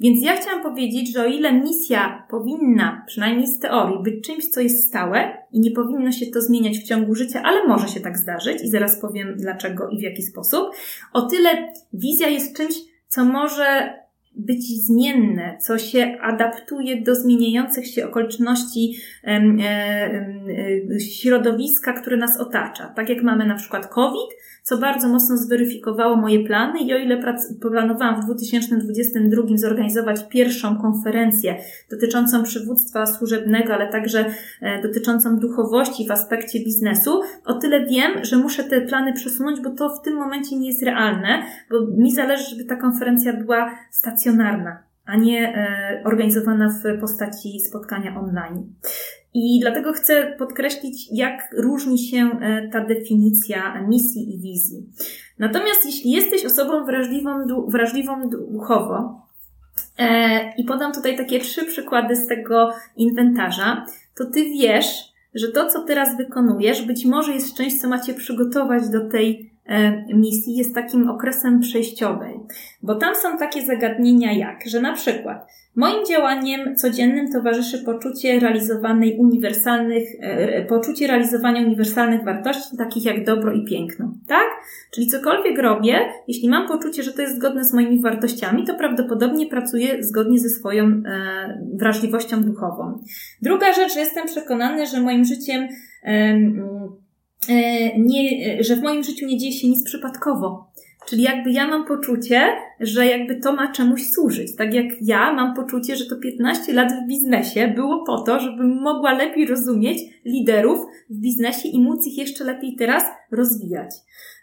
[SPEAKER 1] Więc ja chciałam powiedzieć, że o ile misja powinna, przynajmniej z teorii, być czymś, co jest stałe i nie powinno się to zmieniać w ciągu życia, ale może się tak zdarzyć i zaraz powiem dlaczego i w jaki sposób, o tyle wizja jest czymś, co może być zmienne, co się adaptuje do zmieniających się okoliczności e, e, środowiska, które nas otacza. Tak jak mamy na przykład COVID, co bardzo mocno zweryfikowało moje plany i o ile planowałam w 2022 zorganizować pierwszą konferencję dotyczącą przywództwa służebnego, ale także e, dotyczącą duchowości w aspekcie biznesu, o tyle wiem, że muszę te plany przesunąć, bo to w tym momencie nie jest realne, bo mi zależy, żeby ta konferencja była stacjonarna a nie e, organizowana w postaci spotkania online. I dlatego chcę podkreślić, jak różni się e, ta definicja misji i wizji. Natomiast jeśli jesteś osobą wrażliwą, wrażliwą duchowo, e, i podam tutaj takie trzy przykłady z tego inwentarza, to ty wiesz, że to, co teraz wykonujesz, być może jest czymś, co macie przygotować do tej E, misji jest takim okresem przejściowym, bo tam są takie zagadnienia jak, że na przykład moim działaniem codziennym towarzyszy poczucie realizowanej uniwersalnych, e, poczucie realizowania uniwersalnych wartości, takich jak dobro i piękno, tak? Czyli cokolwiek robię, jeśli mam poczucie, że to jest zgodne z moimi wartościami, to prawdopodobnie pracuję zgodnie ze swoją e, wrażliwością duchową. Druga rzecz, jestem przekonany, że moim życiem E, nie, że w moim życiu nie dzieje się nic przypadkowo. Czyli jakby ja mam poczucie, że jakby to ma czemuś służyć. Tak jak ja mam poczucie, że to 15 lat w biznesie było po to, żebym mogła lepiej rozumieć liderów w biznesie i móc ich jeszcze lepiej teraz rozwijać.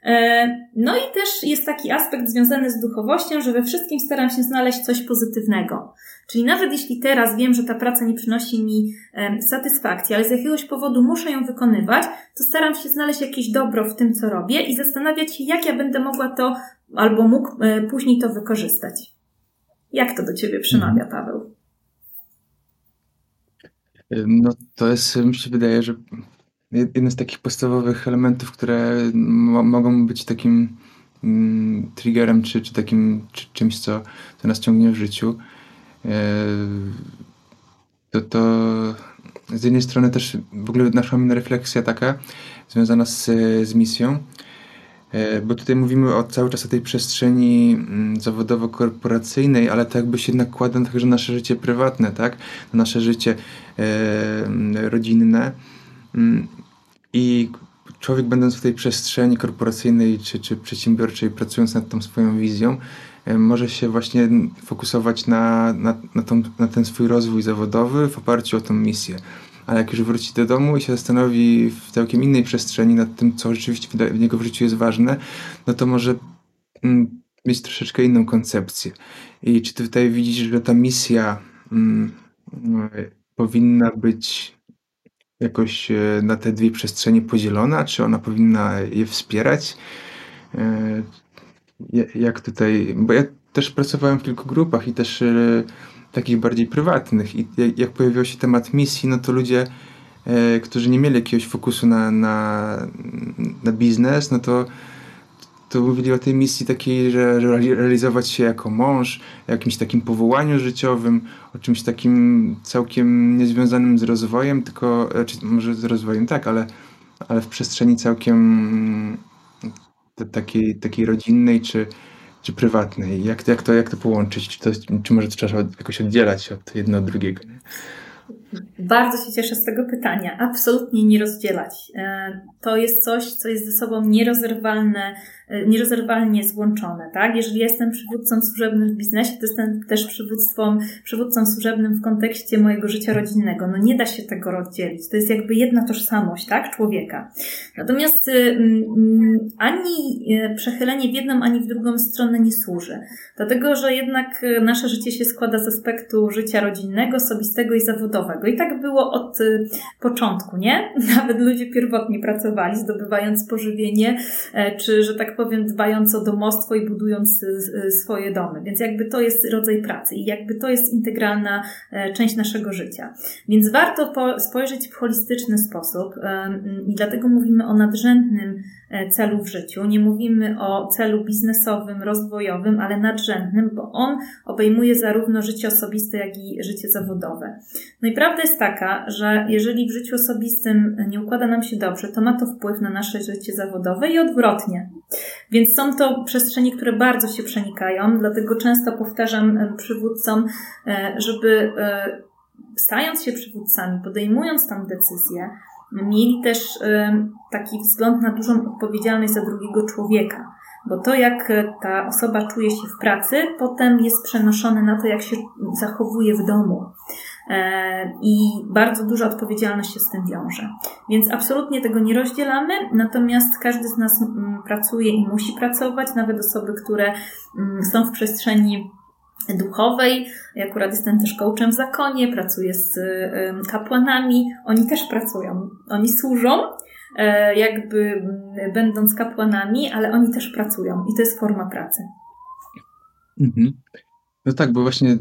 [SPEAKER 1] E, no i też jest taki aspekt związany z duchowością, że we wszystkim staram się znaleźć coś pozytywnego. Czyli nawet jeśli teraz wiem, że ta praca nie przynosi mi satysfakcji, ale z jakiegoś powodu muszę ją wykonywać, to staram się znaleźć jakieś dobro w tym, co robię i zastanawiać się, jak ja będę mogła to albo mógł e, później to wykorzystać. Jak to do Ciebie przemawia, mhm. Paweł?
[SPEAKER 2] No to jest, mi się wydaje, że jeden z takich podstawowych elementów, które mo mogą być takim mm, triggerem, czy, czy takim czy, czymś, co, co nas ciągnie w życiu, to, to z jednej strony też w ogóle naszła mi refleksja taka związana z, z misją, E, bo tutaj mówimy o, cały czas o tej przestrzeni mm, zawodowo-korporacyjnej, ale to jakby się nakłada także na nasze życie prywatne, tak? Na nasze życie e, mm, rodzinne. I człowiek będąc w tej przestrzeni korporacyjnej czy, czy przedsiębiorczej, pracując nad tą swoją wizją, e, może się właśnie fokusować na, na, na, tą, na ten swój rozwój zawodowy w oparciu o tą misję a jak już wróci do domu i się zastanowi w całkiem innej przestrzeni nad tym, co rzeczywiście w niego w życiu jest ważne, no to może mm, mieć troszeczkę inną koncepcję. I czy ty tutaj widzisz, że ta misja mm, powinna być jakoś e, na te dwie przestrzenie podzielona, czy ona powinna je wspierać? E, jak tutaj, bo ja też pracowałem w kilku grupach i też e, takich bardziej prywatnych. I jak pojawił się temat misji, no to ludzie, którzy nie mieli jakiegoś fokusu na, na, na biznes, no to, to mówili o tej misji takiej, że, realizować się jako mąż, jakimś takim powołaniu życiowym, o czymś takim całkiem niezwiązanym z rozwojem, tylko, czy może z rozwojem tak, ale, ale w przestrzeni całkiem takiej, takiej rodzinnej, czy, czy prywatnej? Jak, jak, to, jak to połączyć? Czy, to, czy może to trzeba jakoś oddzielać od jedno od drugiego?
[SPEAKER 1] Bardzo się cieszę z tego pytania. Absolutnie nie rozdzielać. E, to jest coś, co jest ze sobą nierozerwalne E, nierozerwalnie złączone, tak? Jeżeli jestem przywódcą służebnym w biznesie, to jestem też przywództwą, przywódcą służebnym w kontekście mojego życia rodzinnego. No nie da się tego rozdzielić. To jest jakby jedna tożsamość, tak? Człowieka. Natomiast y, ani y, przechylenie w jedną, ani w drugą stronę nie służy. Dlatego, że jednak nasze życie się składa z aspektu życia rodzinnego, osobistego i zawodowego. I tak było od początku, nie? Nawet ludzie pierwotnie pracowali, zdobywając pożywienie, e, czy, że tak powiem, dbając o domostwo i budując y, y, swoje domy. Więc jakby to jest rodzaj pracy i jakby to jest integralna e, część naszego życia. Więc warto spojrzeć w holistyczny sposób i dlatego mówimy o nadrzędnym celu w życiu. Nie mówimy o celu biznesowym, rozwojowym, ale nadrzędnym, bo on obejmuje zarówno życie osobiste, jak i życie zawodowe. No i prawda jest taka, że jeżeli w życiu osobistym nie układa nam się dobrze, to ma to wpływ na nasze życie zawodowe i odwrotnie. Więc są to przestrzenie, które bardzo się przenikają, dlatego często powtarzam e, przywódcom, e, żeby e, stając się przywódcami, podejmując tam decyzje, mieli też taki wzgląd na dużą odpowiedzialność za drugiego człowieka. Bo to, jak ta osoba czuje się w pracy, potem jest przenoszone na to, jak się zachowuje w domu. E, i bardzo duża odpowiedzialność się z tym wiąże. Więc absolutnie tego nie rozdzielamy, natomiast każdy z nas pracuje i musi pracować, nawet osoby, które są w przestrzeni duchowej. Ja akurat jestem też coachem w zakonie, pracuję z kapłanami. Oni też pracują. Oni służą, e, jakby mm, będąc kapłanami, ale oni też pracują i to jest forma pracy.
[SPEAKER 2] Mhm. No tak, bo właśnie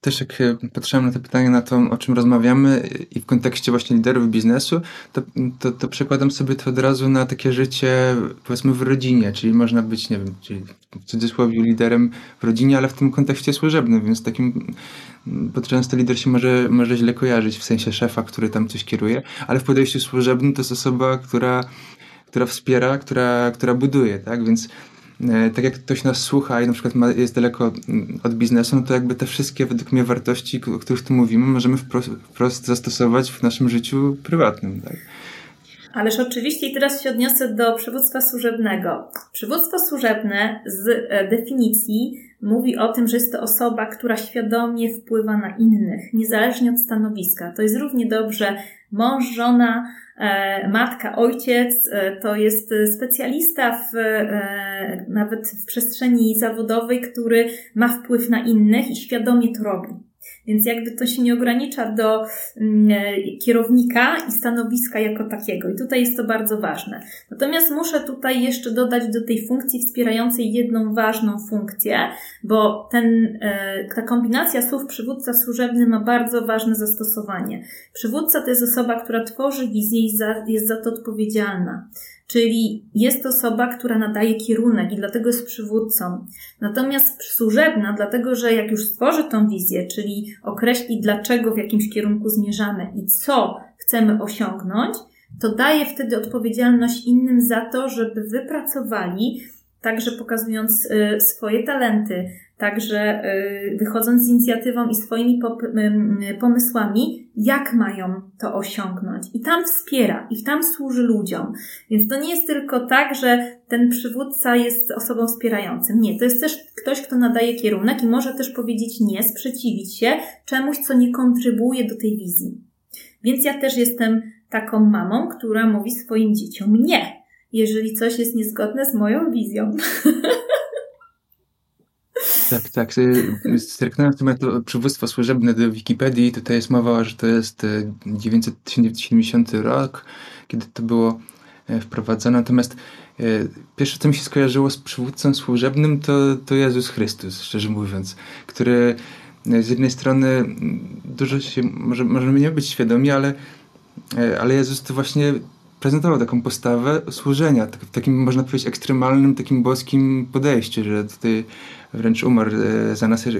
[SPEAKER 2] też jak patrzyłem na te pytania, na to, o czym rozmawiamy i w kontekście właśnie liderów biznesu, to, to, to przekładam sobie to od razu na takie życie, powiedzmy, w rodzinie, czyli można być, nie wiem, czyli w cudzysłowie liderem w rodzinie, ale w tym kontekście służebnym, więc takim, bo często lider się może, może źle kojarzyć, w sensie szefa, który tam coś kieruje, ale w podejściu służebnym to jest osoba, która, która wspiera, która, która buduje, tak, więc E, tak jak ktoś nas słucha i na przykład ma, jest daleko mm, od biznesu, no to jakby te wszystkie według mnie wartości, o których tu mówimy, możemy wprost, wprost zastosować w naszym życiu prywatnym. Tak?
[SPEAKER 1] Ależ oczywiście i teraz się odniosę do przywództwa służebnego. Przywództwo służebne z e, definicji mówi o tym, że jest to osoba, która świadomie wpływa na innych, niezależnie od stanowiska. To jest równie dobrze mąż, żona, E, matka, ojciec e, to jest specjalista w, e, nawet w przestrzeni zawodowej, który ma wpływ na innych i świadomie to robi. Więc jakby to się nie ogranicza do mm, e, kierownika i stanowiska jako takiego. I tutaj jest to bardzo ważne. Natomiast muszę tutaj jeszcze dodać do tej funkcji wspierającej jedną ważną funkcję, bo ten, e, ta kombinacja słów przywódca służebny ma bardzo ważne zastosowanie. Przywódca to jest osoba, która tworzy wizję i jest za to odpowiedzialna. Czyli jest osoba, która nadaje kierunek i dlatego jest przywódcą. Natomiast służebna, dlatego że jak już stworzy tą wizję, czyli określi dlaczego w jakimś kierunku zmierzamy i co chcemy osiągnąć, to daje wtedy odpowiedzialność innym za to, żeby wypracowali, także pokazując y, swoje talenty, także y, wychodząc z inicjatywą i swoimi pomysłami, jak mają to osiągnąć. I tam wspiera, i tam służy ludziom. Więc to nie jest tylko tak, że ten przywódca jest osobą wspierającym. Nie, to jest też ktoś, kto nadaje kierunek i może też powiedzieć nie, sprzeciwić się czemuś, co nie kontrybuje do tej wizji. Więc ja też jestem taką mamą, która mówi swoim dzieciom nie, jeżeli coś jest niezgodne z moją wizją.
[SPEAKER 2] Tak, tak. Zerknąłem temat przywództwa służebne do Wikipedii. Tutaj jest mowa, że to jest 970 e, rok, kiedy to było e, wprowadzone. Natomiast e, pierwsze, co mi się skojarzyło z przywódcą służebnym, to, to Jezus Chrystus, szczerze mówiąc, który z jednej strony dużo się, może, możemy nie być świadomi, ale, ale Jezus to właśnie prezentował taką postawę służenia, tak, w takim, można powiedzieć, ekstremalnym, takim boskim podejściu, że tutaj wręcz umarł e, za nas, e,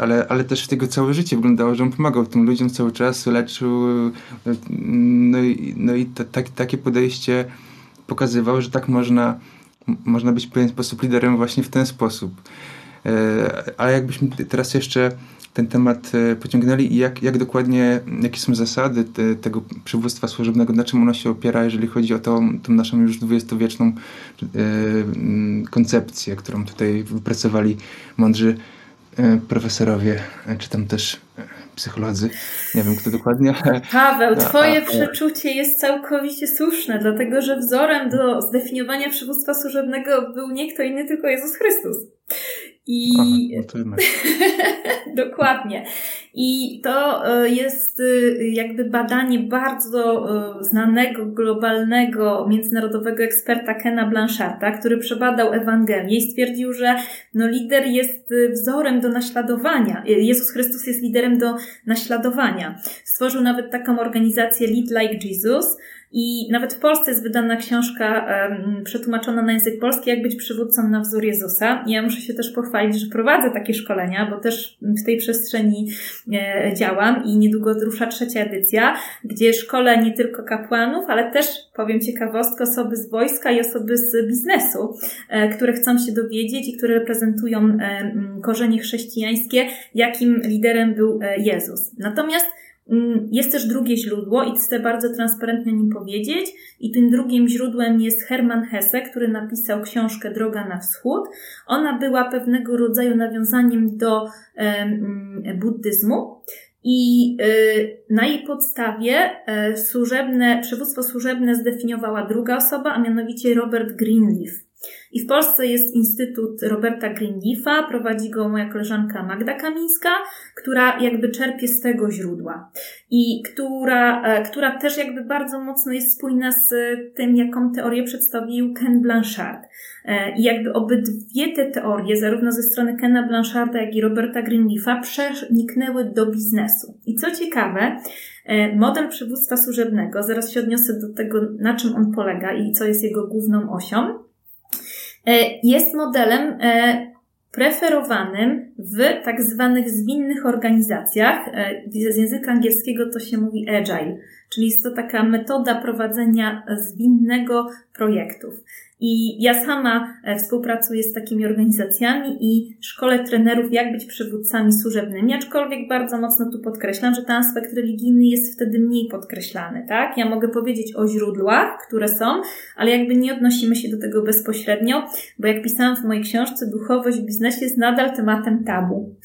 [SPEAKER 2] ale, ale też w tego całe życie wyglądało, że on pomagał tym ludziom cały czas, leczył, e, no i, no i ta, tak, takie podejście pokazywał, że tak można, można być w pewien sposób liderem właśnie w ten sposób. Ale jakbyśmy teraz jeszcze ten temat e, pociągnęli i jak, jak dokładnie, jakie są zasady te, tego przywództwa służebnego, na czym ono się opiera, jeżeli chodzi o tą, tą naszą już dwudziestowieczną e, koncepcję, którą tutaj wypracowali mądrzy e, profesorowie, czy tam też psycholodzy. Nie wiem, kto dokładnie.
[SPEAKER 1] Paweł, twoje a, a, przeczucie jest całkowicie słuszne, dlatego że wzorem do zdefiniowania przywództwa służebnego był nie kto inny, tylko Jezus Chrystus. I Aha, dokładnie. I to e, jest e, jakby badanie bardzo e, znanego, globalnego, międzynarodowego eksperta Kena Blancharta, który przebadał Ewangelię i stwierdził, że no lider jest wzorem do naśladowania. Jezus Chrystus jest liderem do naśladowania. Stworzył nawet taką organizację Lead Like Jesus, i nawet w Polsce jest wydana książka um, przetłumaczona na język polski, jak być przywódcą na wzór Jezusa. I ja muszę się też pochwalić, że prowadzę takie szkolenia, bo też w tej przestrzeni e, działam i niedługo rusza trzecia edycja, gdzie szkole nie tylko kapłanów, ale też, powiem ciekawostkę, osoby z wojska i osoby z biznesu, e, które chcą się dowiedzieć i które reprezentują korzenie chrześcijańskie, jakim liderem był e, Jezus. Natomiast jest też drugie źródło i chcę bardzo transparentnie o nim powiedzieć. I tym drugim źródłem jest Hermann Hesse, który napisał książkę Droga na Wschód. Ona była pewnego rodzaju nawiązaniem do um, buddyzmu. I y, na jej podstawie y, służebne, przywództwo służebne zdefiniowała druga osoba, a mianowicie Robert Greenleaf. I w Polsce jest Instytut Roberta Greenleafa, prowadzi go moja koleżanka Magda Kamińska, która jakby czerpie z tego źródła i która, e, która też jakby bardzo mocno jest spójna z tym, jaką teorię przedstawił Ken Blanchard. E, I jakby obydwie te teorie, zarówno ze strony Kena Blancharda, jak i Roberta Greenleafa, przeniknęły do biznesu. I co ciekawe, e, model przywództwa służebnego, zaraz się odniosę do tego, na czym on polega i co jest jego główną osią, jest modelem e, preferowanym w tak zwanych zwinnych organizacjach. E, z języka angielskiego to się mówi agile, czyli jest to taka metoda prowadzenia zwinnego projektów. I ja sama e, współpracuję z takimi organizacjami i szkole trenerów, jak być przywódcami służebnymi, aczkolwiek bardzo mocno tu podkreślam, że ten aspekt religijny jest wtedy mniej podkreślany, tak? Ja mogę powiedzieć o źródłach, które są, ale jakby nie odnosimy się do tego bezpośrednio, bo jak pisałam w mojej książce, duchowość w biznesie jest nadal tematem tabu.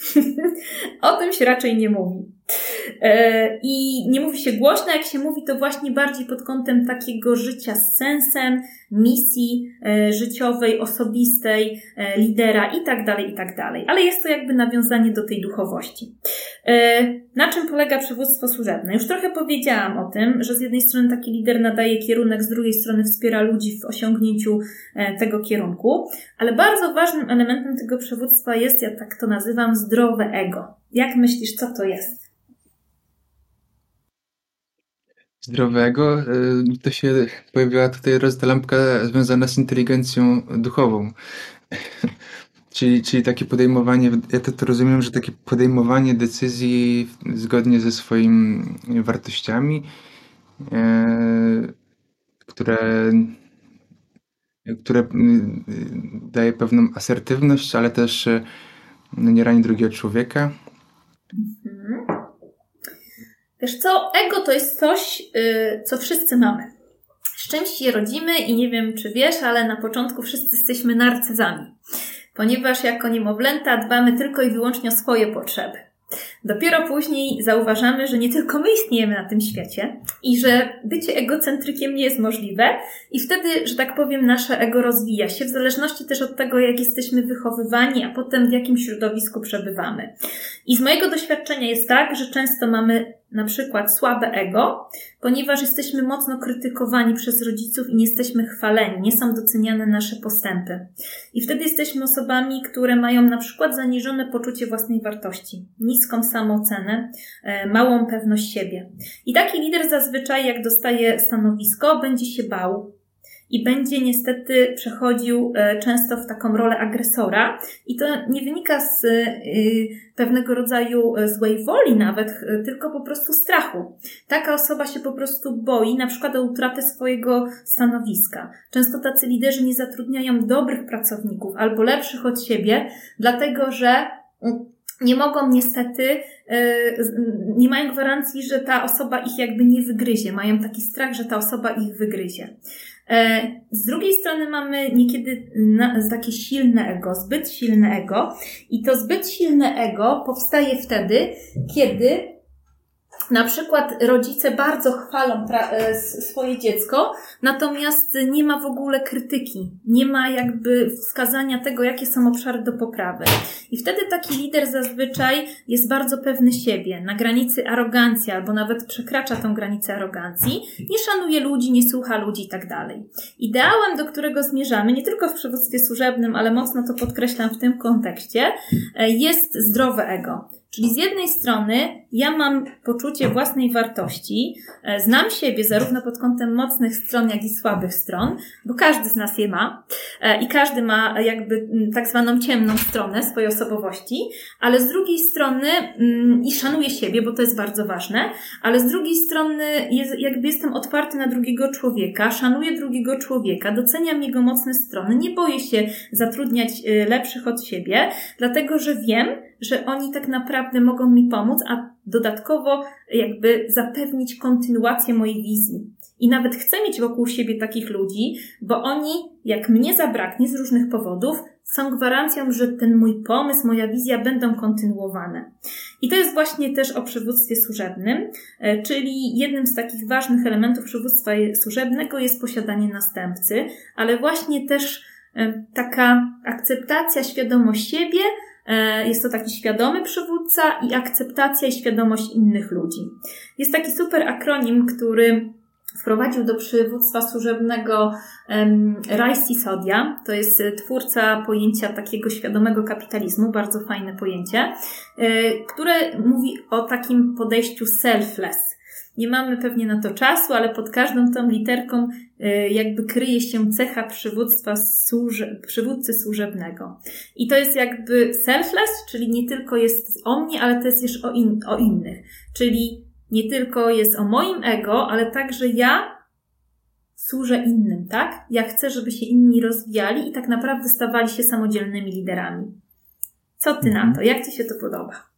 [SPEAKER 1] o tym się raczej nie mówi. E, I nie mówi się głośno, jak się mówi, to właśnie bardziej pod kątem takiego życia z sensem, misji e, życiowej, osobistej, e, lidera i tak dalej, i tak dalej. Ale jest to jakby nawiązanie do tej duchowości. Na czym polega przywództwo służebne? Już trochę powiedziałam o tym, że z jednej strony taki lider nadaje kierunek, z drugiej strony wspiera ludzi w osiągnięciu tego kierunku, ale bardzo ważnym elementem tego przywództwa jest, ja tak to nazywam, zdrowe ego. Jak myślisz, co to jest?
[SPEAKER 2] Zdrowego, y, to się pojawiła tutaj raz ta lampka związana z inteligencją duchową. czyli, czyli takie podejmowanie, ja to, to rozumiem, że takie podejmowanie decyzji zgodnie ze swoimi wartościami, e, które, które y, daje pewną asertywność, ale też e, nie rani drugiego człowieka.
[SPEAKER 1] Wiesz co, ego to jest coś, yy, co wszyscy mamy. Z czymś się rodzimy i nie wiem, czy wiesz, ale na początku wszyscy jesteśmy narcyzami. Ponieważ jako niemowlęta dbamy tylko i wyłącznie o swoje potrzeby. Dopiero później zauważamy, że nie tylko my istniejemy na tym świecie i że bycie egocentrykiem nie jest możliwe, i wtedy, że tak powiem, nasze ego rozwija się, w zależności też od tego, jak jesteśmy wychowywani, a potem w jakim środowisku przebywamy. I z mojego doświadczenia jest tak, że często mamy na przykład słabe ego, ponieważ jesteśmy mocno krytykowani przez rodziców i nie jesteśmy chwaleni, nie są doceniane nasze postępy. I wtedy jesteśmy osobami, które mają na przykład zaniżone poczucie własnej wartości, niską samoocenę, e, małą pewność siebie. I taki lider zazwyczaj, jak dostaje stanowisko, będzie się bał, i będzie niestety przechodził e, często w taką rolę agresora. I to nie wynika z y, pewnego rodzaju e, złej woli nawet, e, tylko po prostu strachu. Taka osoba się po prostu boi, na przykład o utratę swojego stanowiska. Często tacy liderzy nie zatrudniają dobrych pracowników albo lepszych od siebie, dlatego że mm, nie mogą niestety, nie mają gwarancji, że ta osoba ich jakby nie wygryzie. Mają taki strach, że ta osoba ich wygryzie. E, z drugiej strony mamy niekiedy takie silne ego, zbyt silne ego i to zbyt silne ego powstaje wtedy, kiedy na przykład rodzice bardzo chwalą e, swoje dziecko, natomiast nie ma w ogóle krytyki, nie ma jakby wskazania tego, jakie są obszary do poprawy. I wtedy taki lider zazwyczaj jest bardzo pewny siebie, na granicy arogancji, albo nawet przekracza tą granicę arogancji, nie szanuje ludzi, nie słucha ludzi i tak dalej. Ideałem, do którego zmierzamy, nie tylko w przywództwie służebnym, ale mocno to podkreślam w tym kontekście, e, jest zdrowe ego. Czyli z jednej strony ja mam poczucie własnej wartości, e, znam siebie zarówno pod kątem mocnych stron, jak i słabych stron, bo każdy z nas je ma e, i każdy ma jakby tak zwaną ciemną stronę swojej osobowości, ale z drugiej strony i szanuję siebie, bo to jest bardzo ważne, ale z drugiej strony jakby jestem otwarty na drugiego człowieka, szanuję drugiego człowieka, doceniam jego mocne strony, nie boję się zatrudniać e, lepszych od siebie, dlatego że wiem, że oni tak naprawdę mogą mi pomóc, a dodatkowo jakby zapewnić kontynuację mojej wizji. I nawet chcę mieć wokół siebie takich ludzi, bo oni, jak mnie zabraknie z różnych powodów, są gwarancją, że ten mój pomysł, moja wizja będą kontynuowane. I to jest właśnie też o przywództwie służebnym, e, czyli jednym z takich ważnych elementów przywództwa służebnego jest posiadanie następcy, ale właśnie też e, taka akceptacja, świadomość siebie, jest to taki świadomy przywódca i akceptacja i świadomość innych ludzi. Jest taki super akronim, który wprowadził do przywództwa służebnego um, Rai Sisodia. To jest twórca pojęcia takiego świadomego kapitalizmu, bardzo fajne pojęcie, e, które mówi o takim podejściu selfless nie mamy pewnie na to czasu, ale pod każdą tą literką y, jakby kryje się cecha przywództwa służe, przywódcy służebnego. I to jest jakby selfless, czyli nie tylko jest o mnie, ale to jest też o, in, o innych. Czyli nie tylko jest o moim ego, ale także ja służę innym, tak? Ja chcę, żeby się inni rozwijali i tak naprawdę stawali się samodzielnymi liderami. Co ty na mhm. to? Jak ci się to podoba?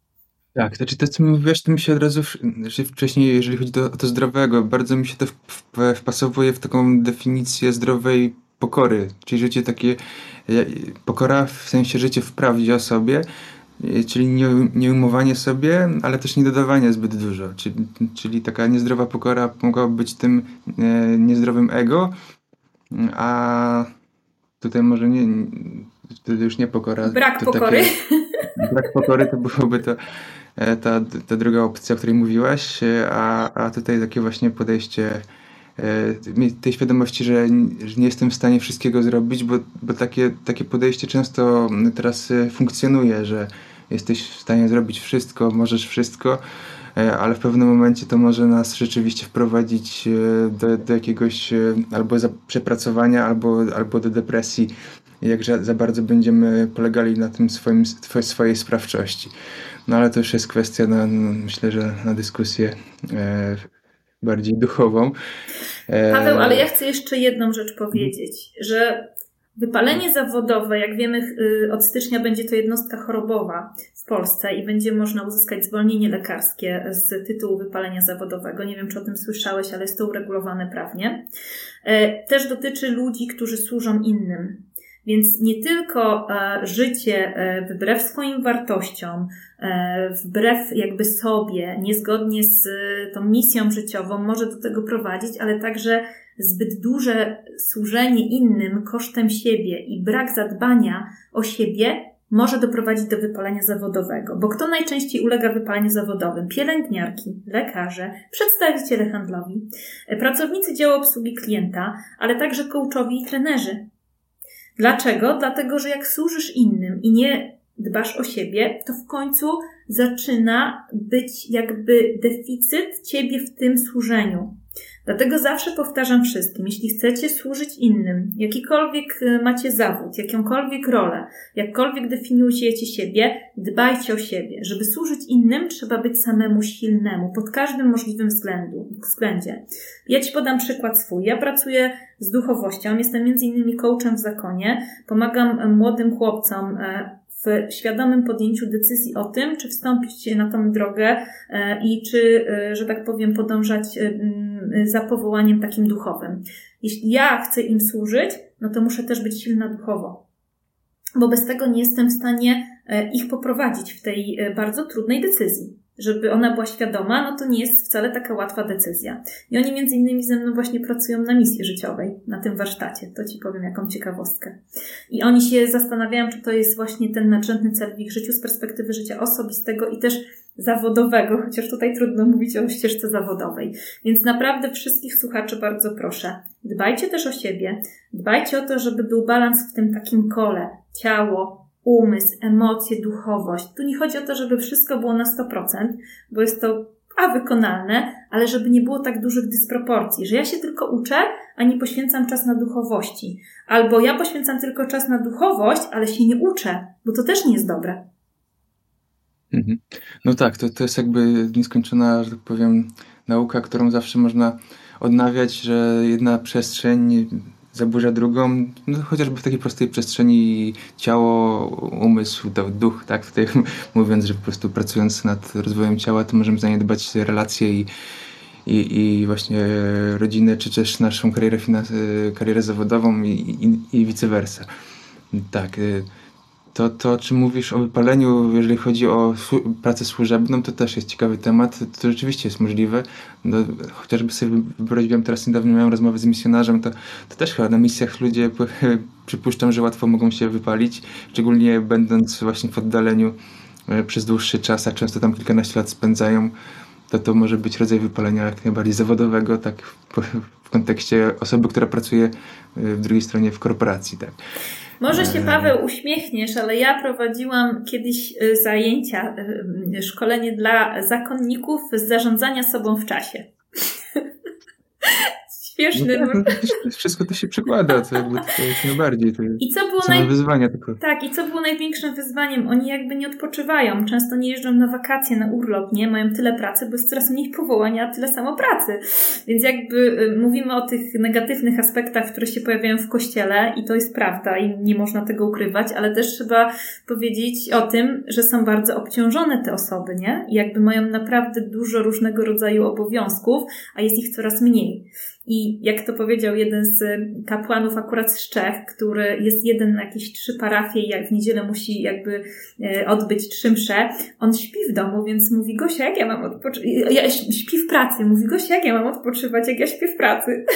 [SPEAKER 2] Tak, znaczy to, co mówiłeś, to mi się od razu, znaczy wcześniej, jeżeli chodzi o to zdrowego, bardzo mi się to wpasowuje w taką definicję zdrowej pokory, czyli życie takie, pokora w sensie życie w prawdzie o sobie, czyli nie, nieumowanie sobie, ale też nie dodawanie zbyt dużo. Czyli, czyli taka niezdrowa pokora mogłaby być tym e, niezdrowym ego, a tutaj może nie, wtedy już nie pokora.
[SPEAKER 1] Brak pokory.
[SPEAKER 2] Takie, brak pokory to byłoby to e, ta, ta druga opcja, o której mówiłaś, e, a, a tutaj takie właśnie podejście e, tej świadomości, że, nie jestem w stanie wszystkiego zrobić, bo, bo takie, takie podejście często teraz funkcjonuje, że jesteś w stanie zrobić wszystko, możesz wszystko, ale w pewnym momencie to może nas rzeczywiście wprowadzić do, do jakiegoś albo przepracowania, albo, albo do depresji jak za bardzo będziemy polegali na tym swoim, swojej sprawczości. No ale to już jest kwestia, na, myślę, że na dyskusję e, bardziej duchową.
[SPEAKER 1] E, Paweł, ale ja chcę jeszcze jedną rzecz powiedzieć, że Wypalenie zawodowe, jak wiemy, y, od stycznia będzie to jednostka chorobowa w Polsce i będzie można uzyskać zwolnienie lekarskie z tytułu wypalenia zawodowego. Nie wiem, czy o tym słyszałeś, ale jest to uregulowane prawnie. E, też dotyczy ludzi, którzy służą innym. Więc nie tylko e, życie e, wbrew swoim wartościom, e, wbrew jakby sobie, niezgodnie z tą misją życiową może do tego prowadzić, ale także zbyt duże służenie innym kosztem siebie i brak zadbania o siebie może doprowadzić do wypalenia zawodowego. Bo kto najczęściej ulega wypaleniu zawodowym? Pielęgniarki, lekarze, przedstawiciele handlowi, pracownicy działu obsługi klienta, ale także coachowi i trenerzy. Dlaczego? Dlatego, że jak służysz innym i nie dbasz o siebie, to w końcu zaczyna być jakby deficyt ciebie w tym służeniu. Dlatego zawsze powtarzam wszystkim, jeśli chcecie służyć innym, jakikolwiek e, macie zawód, jakąkolwiek rolę, jakkolwiek definiujecie siebie, dbajcie o siebie. Żeby służyć innym, trzeba być samemu silnemu, pod każdym możliwym względu, względzie. Ja Ci podam przykład swój. Ja pracuję z duchowością, jestem między innymi coachem w zakonie, pomagam młodym chłopcom e, w świadomym podjęciu decyzji o tym, czy wstąpić na tą drogę e, i czy, e, że tak powiem, podążać e, za powołaniem takim duchowym. Jeśli ja chcę im służyć, no to muszę też być silna duchowo, bo bez tego nie jestem w stanie ich poprowadzić w tej bardzo trudnej decyzji żeby ona była świadoma, no to nie jest wcale taka łatwa decyzja. I oni między innymi ze mną właśnie pracują na misji życiowej, na tym warsztacie. To Ci powiem jaką ciekawostkę. I oni się zastanawiają, czy to jest właśnie ten nadrzędny cel w ich życiu z perspektywy życia osobistego i też zawodowego, chociaż tutaj trudno mówić o ścieżce zawodowej. Więc naprawdę wszystkich słuchaczy bardzo proszę, dbajcie też o siebie, dbajcie o to, żeby był balans w tym takim kole, ciało, umysł, emocje, duchowość. Tu nie chodzi o to, żeby wszystko było na 100%, bo jest to a wykonalne, ale żeby nie było tak dużych dysproporcji, że ja się tylko uczę, a nie poświęcam czas na duchowości. Albo ja poświęcam tylko czas na duchowość, ale się nie uczę, bo to też nie jest dobre.
[SPEAKER 2] Mhm. No tak, to, to jest jakby nieskończona, że tak powiem, nauka, którą zawsze można odnawiać, że jedna przestrzeń zaburza drugą, no chociażby w takiej prostej przestrzeni ciało, umysł, duch, tak, tutaj mówiąc, że po prostu pracując nad rozwojem ciała, to możemy zaniedbać relacje i, i, i właśnie rodzinę, czy też naszą karierę, karierę zawodową i, i, i vice versa. Tak, y, to, to, czy mówisz o wypaleniu, jeżeli chodzi o pracę służebną, to też jest ciekawy temat. To rzeczywiście jest możliwe. No, chociażby sobie wyobraziłem, teraz niedawno miałem rozmowę z misjonarzem, to, to też chyba na misjach ludzie przypuszczam, że łatwo mogą się wypalić, szczególnie będąc właśnie w oddaleniu e, przez dłuższy czas, a często tam kilkanaście lat spędzają, to to może być rodzaj wypalenia jak najbardziej zawodowego, tak w, w kontekście osoby, która pracuje e, w drugiej stronie w korporacji. Tak.
[SPEAKER 1] Może się Paweł uśmiechniesz, ale ja prowadziłam kiedyś y, zajęcia, y, szkolenie dla zakonników z zarządzania sobą w czasie śmieszny. No,
[SPEAKER 2] tak, no, wszystko to się przekłada, to jakby to jest najbardziej. To I co było naj... wyzwania tylko.
[SPEAKER 1] Tak, i co było największym wyzwaniem? Oni jakby nie odpoczywają, często nie jeżdżą na wakacje, na urlop, nie? Mają tyle pracy, bo jest coraz mniej powołania, a tyle samo pracy. Więc jakby y, mówimy o tych negatywnych aspektach, które się pojawiają w kościele i to jest prawda i nie można tego ukrywać, ale też trzeba powiedzieć o tym, że są bardzo obciążone te osoby, nie? I jakby mają naprawdę dużo różnego rodzaju obowiązków, a jest ich coraz mniej. I jak to powiedział jeden z kapłanów akurat z Czech, który jest jeden na jakieś trzy parafie i jak w niedzielę musi jakby e, odbyć trzy msze, on śpi w domu, więc mówi Gosia, jak ja mam odpoczywać? Ja śpi w pracy. Mówi Gosia, jak ja mam odpoczywać, jak ja śpię w pracy?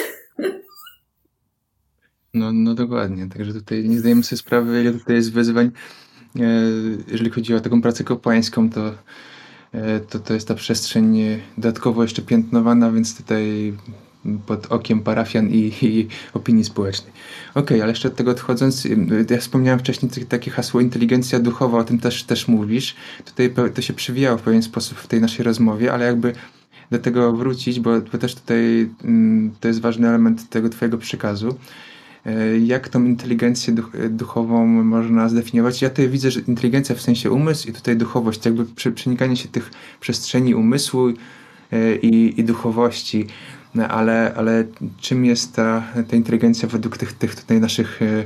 [SPEAKER 2] No, no dokładnie. Także tutaj nie zdajemy sobie sprawy, ile tutaj jest wyzwań. E, jeżeli chodzi o taką pracę kapłańską, to e, to, to jest ta przestrzeń dodatkowo jeszcze piętnowana, więc tutaj pod okiem parafian i, i opinii społecznej. Okej, okay, ale jeszcze od tego odchodząc, ja wspomniałem wcześniej takie hasło inteligencja duchowa, o tym też, też mówisz. Tutaj to się przewijało w pewien sposób w tej naszej rozmowie, ale jakby do tego wrócić, bo, bo też tutaj to jest ważny element tego twojego przekazu. E, jak tą inteligencję duchową można zdefiniować? Ja tutaj widzę, że inteligencja w sensie umysł i tutaj duchowość, jakby przenikanie się tych przestrzeni umysłu e, i, i duchowości. Ale, ale czym jest ta, ta inteligencja według tych, tych tutaj naszych e,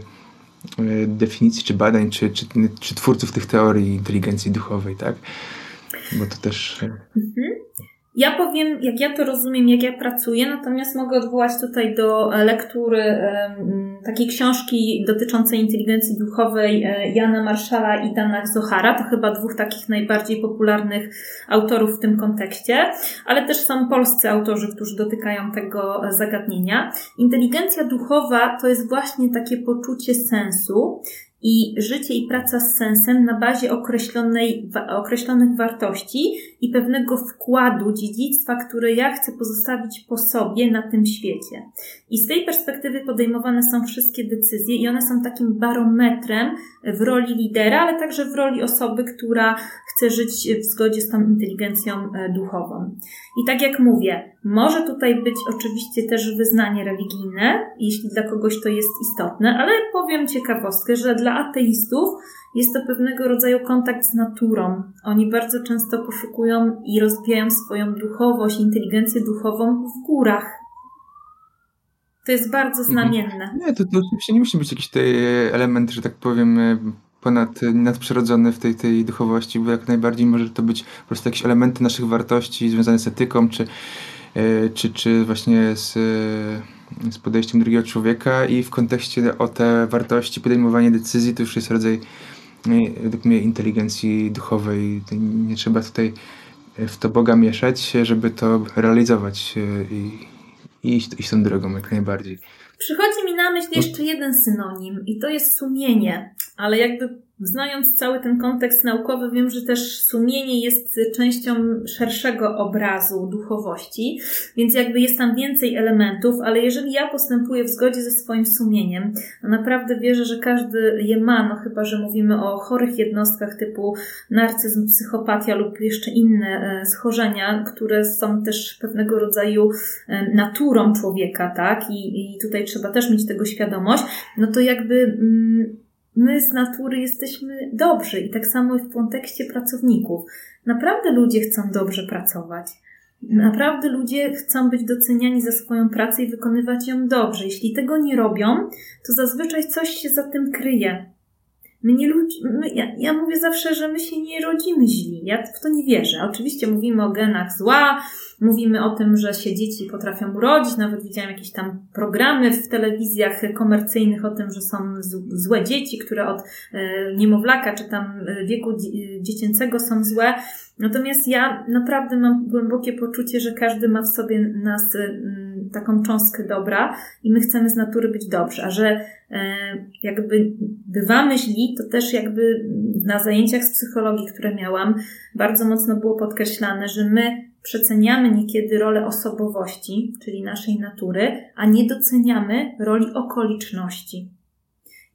[SPEAKER 2] definicji, czy badań, czy, czy, czy twórców tych teorii inteligencji duchowej, tak? Bo to też. Mhm.
[SPEAKER 1] Ja powiem, jak ja to rozumiem, jak ja pracuję, natomiast mogę odwołać tutaj do e, lektury takiej książki dotyczącej inteligencji duchowej e, Jana Marszala i Dana Zohara. To chyba dwóch takich najbardziej popularnych autorów w tym kontekście, ale też są polscy autorzy, którzy dotykają tego zagadnienia. Inteligencja duchowa to jest właśnie takie poczucie sensu i życie i praca z sensem na bazie określonej, określonych wartości i pewnego wkładu dziedzictwa, które ja chcę pozostawić po sobie na tym świecie. I z tej perspektywy podejmowane są wszystkie decyzje i one są takim barometrem w roli lidera, ale także w roli osoby, która chce żyć w zgodzie z tą inteligencją e, duchową. I tak jak mówię, może tutaj być oczywiście też wyznanie religijne, jeśli dla kogoś to jest istotne, ale powiem ciekawostkę, że dla ateistów jest to pewnego rodzaju kontakt z naturą. Oni bardzo często poszukują i rozwijają swoją duchowość, inteligencję duchową w górach. To jest bardzo mhm. znamienne.
[SPEAKER 2] Nie, to, to oczywiście nie musi być jakiś tutaj element, że tak powiem, ponad, nadprzyrodzony w tej, tej duchowości, bo jak najbardziej może to być po prostu jakieś elementy naszych wartości związane z etyką, czy, e, czy, czy właśnie z, z podejściem drugiego człowieka i w kontekście o te wartości, podejmowanie decyzji to już jest rodzaj e, według mnie inteligencji duchowej. Nie trzeba tutaj w to Boga mieszać, żeby to realizować e, i, i iść, iść tą drogą jak najbardziej.
[SPEAKER 1] Przychodzi mi na myśl jeszcze jeden synonim i to jest sumienie, ale jakby Znając cały ten kontekst naukowy, wiem, że też sumienie jest częścią szerszego obrazu duchowości, więc jakby jest tam więcej elementów, ale jeżeli ja postępuję w zgodzie ze swoim sumieniem, naprawdę wierzę, że każdy je ma, no chyba, że mówimy o chorych jednostkach typu narcyzm, psychopatia lub jeszcze inne e, schorzenia, które są też pewnego rodzaju e, naturą człowieka, tak? I, i tutaj trzeba też mieć tego świadomość, no to jakby. Mm, my z natury jesteśmy dobrzy i tak samo w kontekście pracowników. Naprawdę ludzie chcą dobrze pracować. Naprawdę ludzie chcą być doceniani za swoją pracę i wykonywać ją dobrze. Jeśli tego nie robią, to zazwyczaj coś się za tym kryje. My nie ludzi, my, ja, ja mówię zawsze, że my się nie rodzimy źli. Ja w to nie wierzę. Oczywiście mówimy o genach zła, mówimy o tym, że się dzieci potrafią urodzić. Nawet widziałam jakieś tam programy w telewizjach komercyjnych o tym, że są złe dzieci, które od e, niemowlaka czy tam e, wieku dziecięcego są złe. Natomiast ja naprawdę mam głębokie poczucie, że każdy ma w sobie nas taką cząstkę dobra i my chcemy z natury być dobrzy, a że e, jakby bywamy źli, to też jakby na zajęciach z psychologii, które miałam, bardzo mocno było podkreślane, że my przeceniamy niekiedy rolę osobowości, czyli naszej natury, a nie doceniamy roli okoliczności.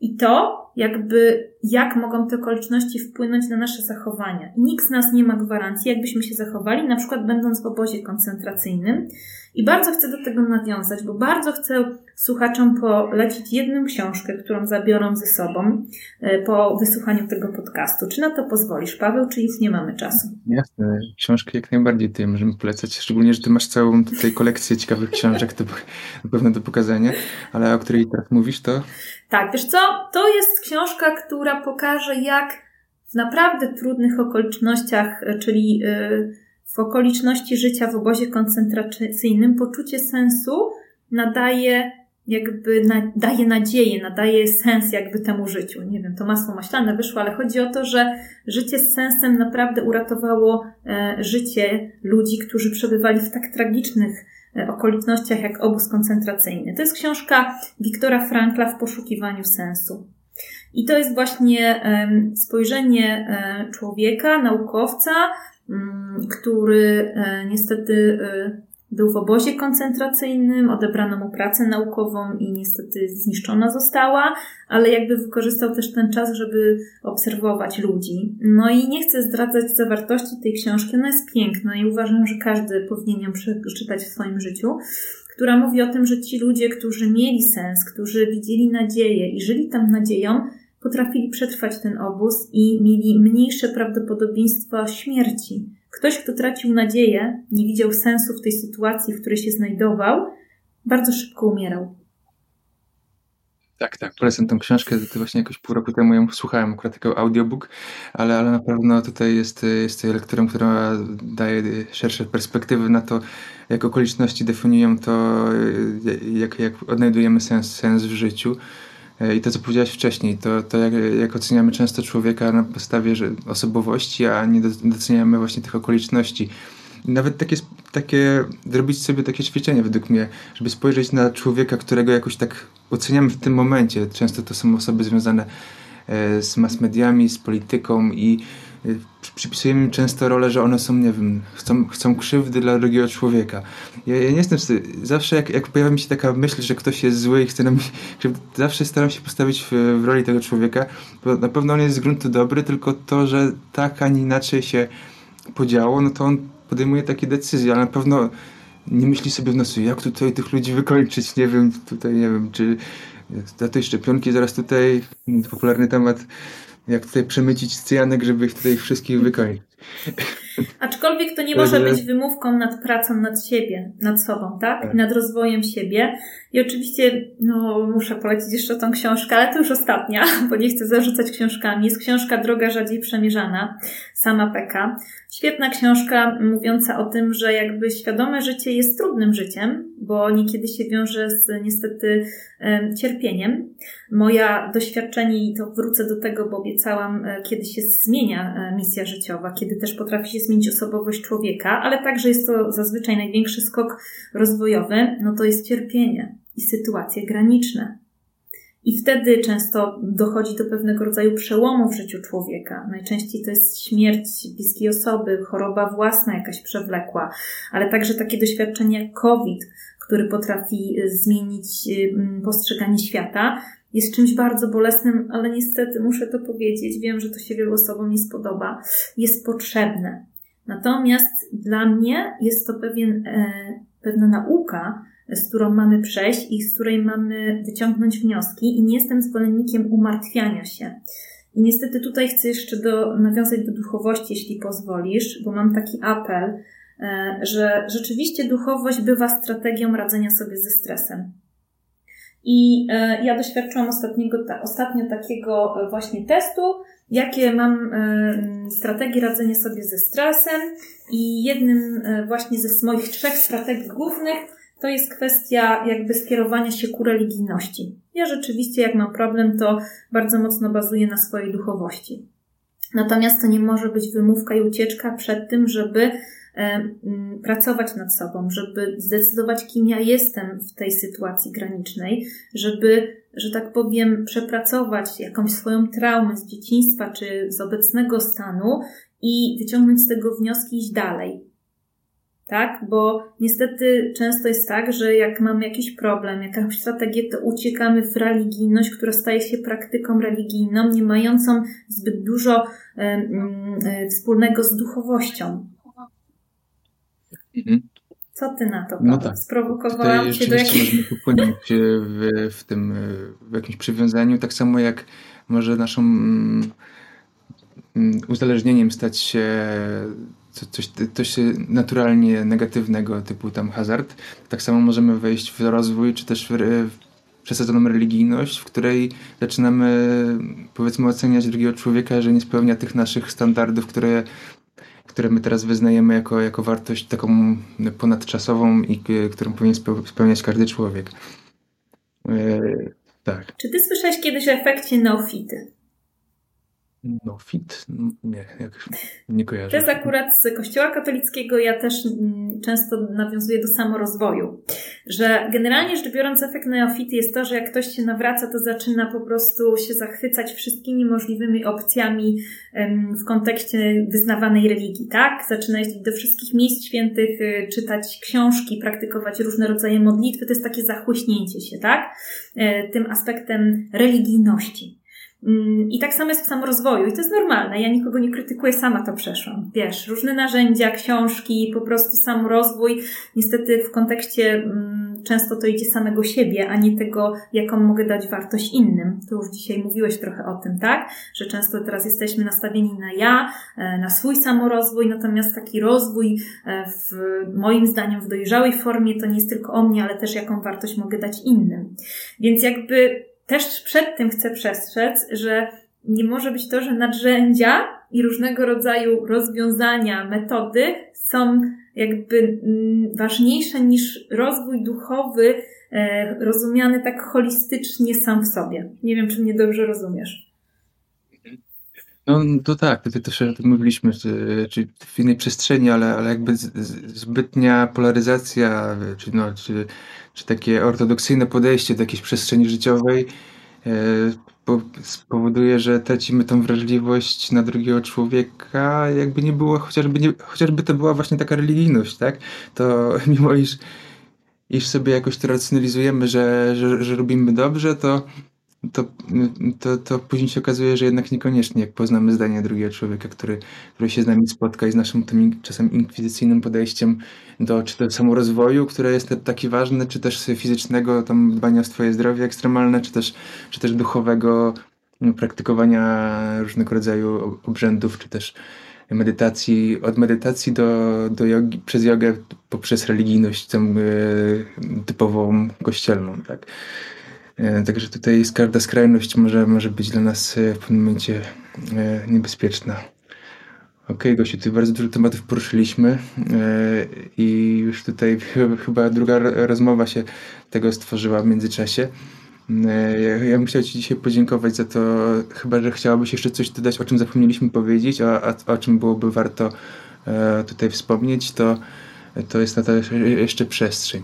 [SPEAKER 1] I to, jakby, jak mogą te okoliczności wpłynąć na nasze zachowania. nikt z nas nie ma gwarancji, jakbyśmy się zachowali, na przykład będąc w obozie koncentracyjnym, i bardzo chcę do tego nawiązać, bo bardzo chcę słuchaczom polecić jedną książkę, którą zabiorą ze sobą e, po wysłuchaniu tego podcastu. Czy na to pozwolisz, Paweł, czy już nie mamy czasu?
[SPEAKER 2] Jasne, książki jak najbardziej ty możemy polecać, szczególnie, że ty masz całą tutaj kolekcję ciekawych książek to na pewno do pokazania, ale o której teraz mówisz, to...
[SPEAKER 1] Tak, wiesz co, to jest książka, która pokaże, jak w naprawdę trudnych okolicznościach, e, czyli... Yy, w okoliczności życia w obozie koncentracyjnym poczucie sensu nadaje jakby na, daje nadzieję, nadaje sens jakby temu życiu. Nie wiem, to masło maślane wyszło, ale chodzi o to, że życie z sensem naprawdę uratowało e, życie ludzi, którzy przebywali w tak tragicznych e, okolicznościach jak obóz koncentracyjny. To jest książka Wiktora Frankla w poszukiwaniu sensu. I to jest właśnie spojrzenie człowieka, naukowca, mm, który e, niestety e, był w obozie koncentracyjnym, odebrano mu pracę naukową i niestety zniszczona została, ale jakby wykorzystał też ten czas, żeby obserwować ludzi. No i nie chcę zdradzać zawartości tej książki, ona jest piękna i uważam, że każdy powinien ją przeczytać w swoim życiu, która mówi o tym, że ci ludzie, którzy mieli sens, którzy widzieli nadzieję i żyli tam nadzieją, potrafili przetrwać ten obóz i mieli mniejsze prawdopodobieństwo śmierci Ktoś, kto tracił nadzieję, nie widział sensu w tej sytuacji, w której się znajdował, bardzo szybko umierał.
[SPEAKER 2] Tak, tak, polecam tę książkę. To właśnie jakoś pół roku temu ją słuchałem, akurat jako audiobook, ale, ale na pewno tutaj jest, jest lekturą, która daje szersze perspektywy na to, jak okoliczności definiują to, jak, jak odnajdujemy sens, sens w życiu. E, I to, co powiedziałeś wcześniej, to, to jak, jak oceniamy często człowieka na podstawie że osobowości, a nie doceniamy właśnie tych okoliczności. Nawet takie, takie, zrobić sobie takie ćwiczenie według mnie, żeby spojrzeć na człowieka, którego jakoś tak oceniamy w tym momencie. Często to są osoby związane e, z mass mediami, z polityką i przypisujemy im często rolę, że one są, nie wiem, chcą, chcą krzywdy dla drugiego człowieka. Ja, ja nie jestem, zawsze jak, jak pojawia mi się taka myśl, że ktoś jest zły i chce nam krzywdy, zawsze staram się postawić w, w roli tego człowieka, bo na pewno on jest z gruntu dobry, tylko to, że tak, a nie inaczej się podziało, no to on podejmuje takie decyzje, ale na pewno nie myśli sobie w nocy, jak tutaj tych ludzi wykończyć, nie wiem, tutaj, nie wiem, czy za tej szczepionki zaraz tutaj, popularny temat, jak tutaj przemycić cyjanek, żeby ich tutaj wszystkich wykończyć.
[SPEAKER 1] Aczkolwiek to nie może być wymówką nad pracą nad siebie, nad sobą, tak? tak? Nad rozwojem siebie. I oczywiście, no, muszę polecić jeszcze tą książkę, ale to już ostatnia, bo nie chcę zarzucać książkami. Jest książka Droga rzadziej przemierzana, sama Peka. Świetna książka mówiąca o tym, że jakby świadome życie jest trudnym życiem, bo niekiedy się wiąże z niestety cierpieniem. Moja doświadczenie, i to wrócę do tego, bo obiecałam, e, kiedy się zmienia e, misja życiowa, kiedy też potrafi się zmienić osobowość człowieka, ale także jest to zazwyczaj największy skok rozwojowy, no to jest cierpienie i sytuacje graniczne. I wtedy często dochodzi do pewnego rodzaju przełomu w życiu człowieka. Najczęściej to jest śmierć bliskiej osoby, choroba własna jakaś przewlekła, ale także takie doświadczenie jak COVID, który potrafi y, zmienić y, postrzeganie świata, jest czymś bardzo bolesnym, ale niestety muszę to powiedzieć, wiem, że to się wielu osobom nie spodoba, jest potrzebne. Natomiast dla mnie jest to pewien, e, pewna nauka, z którą mamy przejść i z której mamy wyciągnąć wnioski, i nie jestem zwolennikiem umartwiania się. I niestety tutaj chcę jeszcze do, nawiązać do duchowości, jeśli pozwolisz, bo mam taki apel, e, że rzeczywiście duchowość bywa strategią radzenia sobie ze stresem. I e, ja doświadczyłam ostatniego, ostatnio takiego właśnie testu, jakie mam e, strategie radzenia sobie ze stresem. I jednym właśnie ze moich trzech strategii głównych to jest kwestia jakby skierowania się ku religijności. Ja rzeczywiście, jak mam problem, to bardzo mocno bazuję na swojej duchowości. Natomiast to nie może być wymówka i ucieczka przed tym, żeby e, pracować nad sobą, żeby zdecydować, kim ja jestem w tej sytuacji granicznej, żeby, że tak powiem, przepracować jakąś swoją traumę z dzieciństwa czy z obecnego stanu i wyciągnąć z tego wnioski i iść dalej tak? Bo niestety często jest tak, że jak mamy jakiś problem, jakąś strategię, to uciekamy w religijność, która staje się praktyką religijną, nie mającą zbyt dużo e, wspólnego z duchowością. Mhm. Co ty na to? No tak. Sprowokowałam cię do jakiegoś...
[SPEAKER 2] Możemy popłynąć w, w tym, w jakimś przywiązaniu, tak samo jak może naszą mm, mm, uzależnieniem stać się coś, coś naturalnie negatywnego, typu tam hazard, tak samo możemy wejść w rozwój, czy też w, w przesadzoną religijność, w której zaczynamy powiedzmy oceniać drugiego człowieka, że nie spełnia tych naszych standardów, które które my teraz wyznajemy jako, jako wartość taką ponadczasową i którą powinien spełniać każdy człowiek. Tak.
[SPEAKER 1] Czy ty słyszałeś kiedyś o efekcie neofity?
[SPEAKER 2] No, fit? Nie, jakoś nie kojarzę.
[SPEAKER 1] To jest akurat z kościoła katolickiego, ja też mm, często nawiązuję do samorozwoju, że generalnie rzecz biorąc efekt neofity jest to, że jak ktoś się nawraca, to zaczyna po prostu się zachwycać wszystkimi możliwymi opcjami w kontekście wyznawanej religii, tak? Zaczyna jeździć do wszystkich miejsc świętych, y, czytać książki, praktykować różne rodzaje modlitwy, to jest takie zachłyśnięcie się, tak? E, tym aspektem religijności. Mm, I tak samo jest w samorozwoju i to jest normalne. Ja nikogo nie krytykuję, sama to przeszłam. Wiesz, różne narzędzia, książki, po prostu samorozwój. Niestety w kontekście mm, często to idzie samego siebie, a nie tego, jaką mogę dać wartość innym. To już dzisiaj mówiłeś trochę o tym, tak? Że często teraz jesteśmy nastawieni na ja, e, na swój samorozwój, natomiast taki rozwój e, w moim zdaniem w dojrzałej formie to nie jest tylko o mnie, ale też jaką wartość mogę dać innym. Więc jakby też przed tym chcę przestrzec, że nie może być to, że narzędzia i różnego rodzaju rozwiązania, metody są jakby mm, ważniejsze niż rozwój duchowy, e, rozumiany tak holistycznie sam w sobie. Nie wiem, czy mnie dobrze rozumiesz.
[SPEAKER 2] No to tak, tutaj też o tym mówiliśmy, czy w innej przestrzeni, ale, ale jakby zbytnia polaryzacja, czy, no, czy, czy takie ortodoksyjne podejście do jakiejś przestrzeni życiowej e, spowoduje, że tracimy tą wrażliwość na drugiego człowieka, jakby nie było, chociażby, nie, chociażby to była właśnie taka religijność, tak? To mimo iż, iż sobie jakoś to racjonalizujemy, że, że, że robimy dobrze, to to, to, to później się okazuje, że jednak niekoniecznie, jak poznamy zdanie drugiego człowieka, który, który się z nami spotka i z naszym tym czasem inkwizycyjnym podejściem do czy to samorozwoju, które jest taki ważny, czy też fizycznego tam dbania o swoje zdrowie ekstremalne, czy też, czy też duchowego no, praktykowania różnego rodzaju obrzędów, czy też medytacji, od medytacji do, do jogi, przez jogę poprzez religijność tą, typową kościelną, tak. E, także tutaj każda skrajność może, może być dla nas e, w pewnym momencie e, niebezpieczna. Ok, Gosiu, tutaj bardzo dużo tematów poruszyliśmy i już tutaj chyba druga rozmowa się tego stworzyła w międzyczasie. Ja, ja bym chciał Ci dzisiaj podziękować za to, chyba że chciałabyś jeszcze coś dodać, o czym zapomnieliśmy powiedzieć, a, a o czym byłoby warto tutaj wspomnieć, to, to jest na to jeszcze przestrzeń.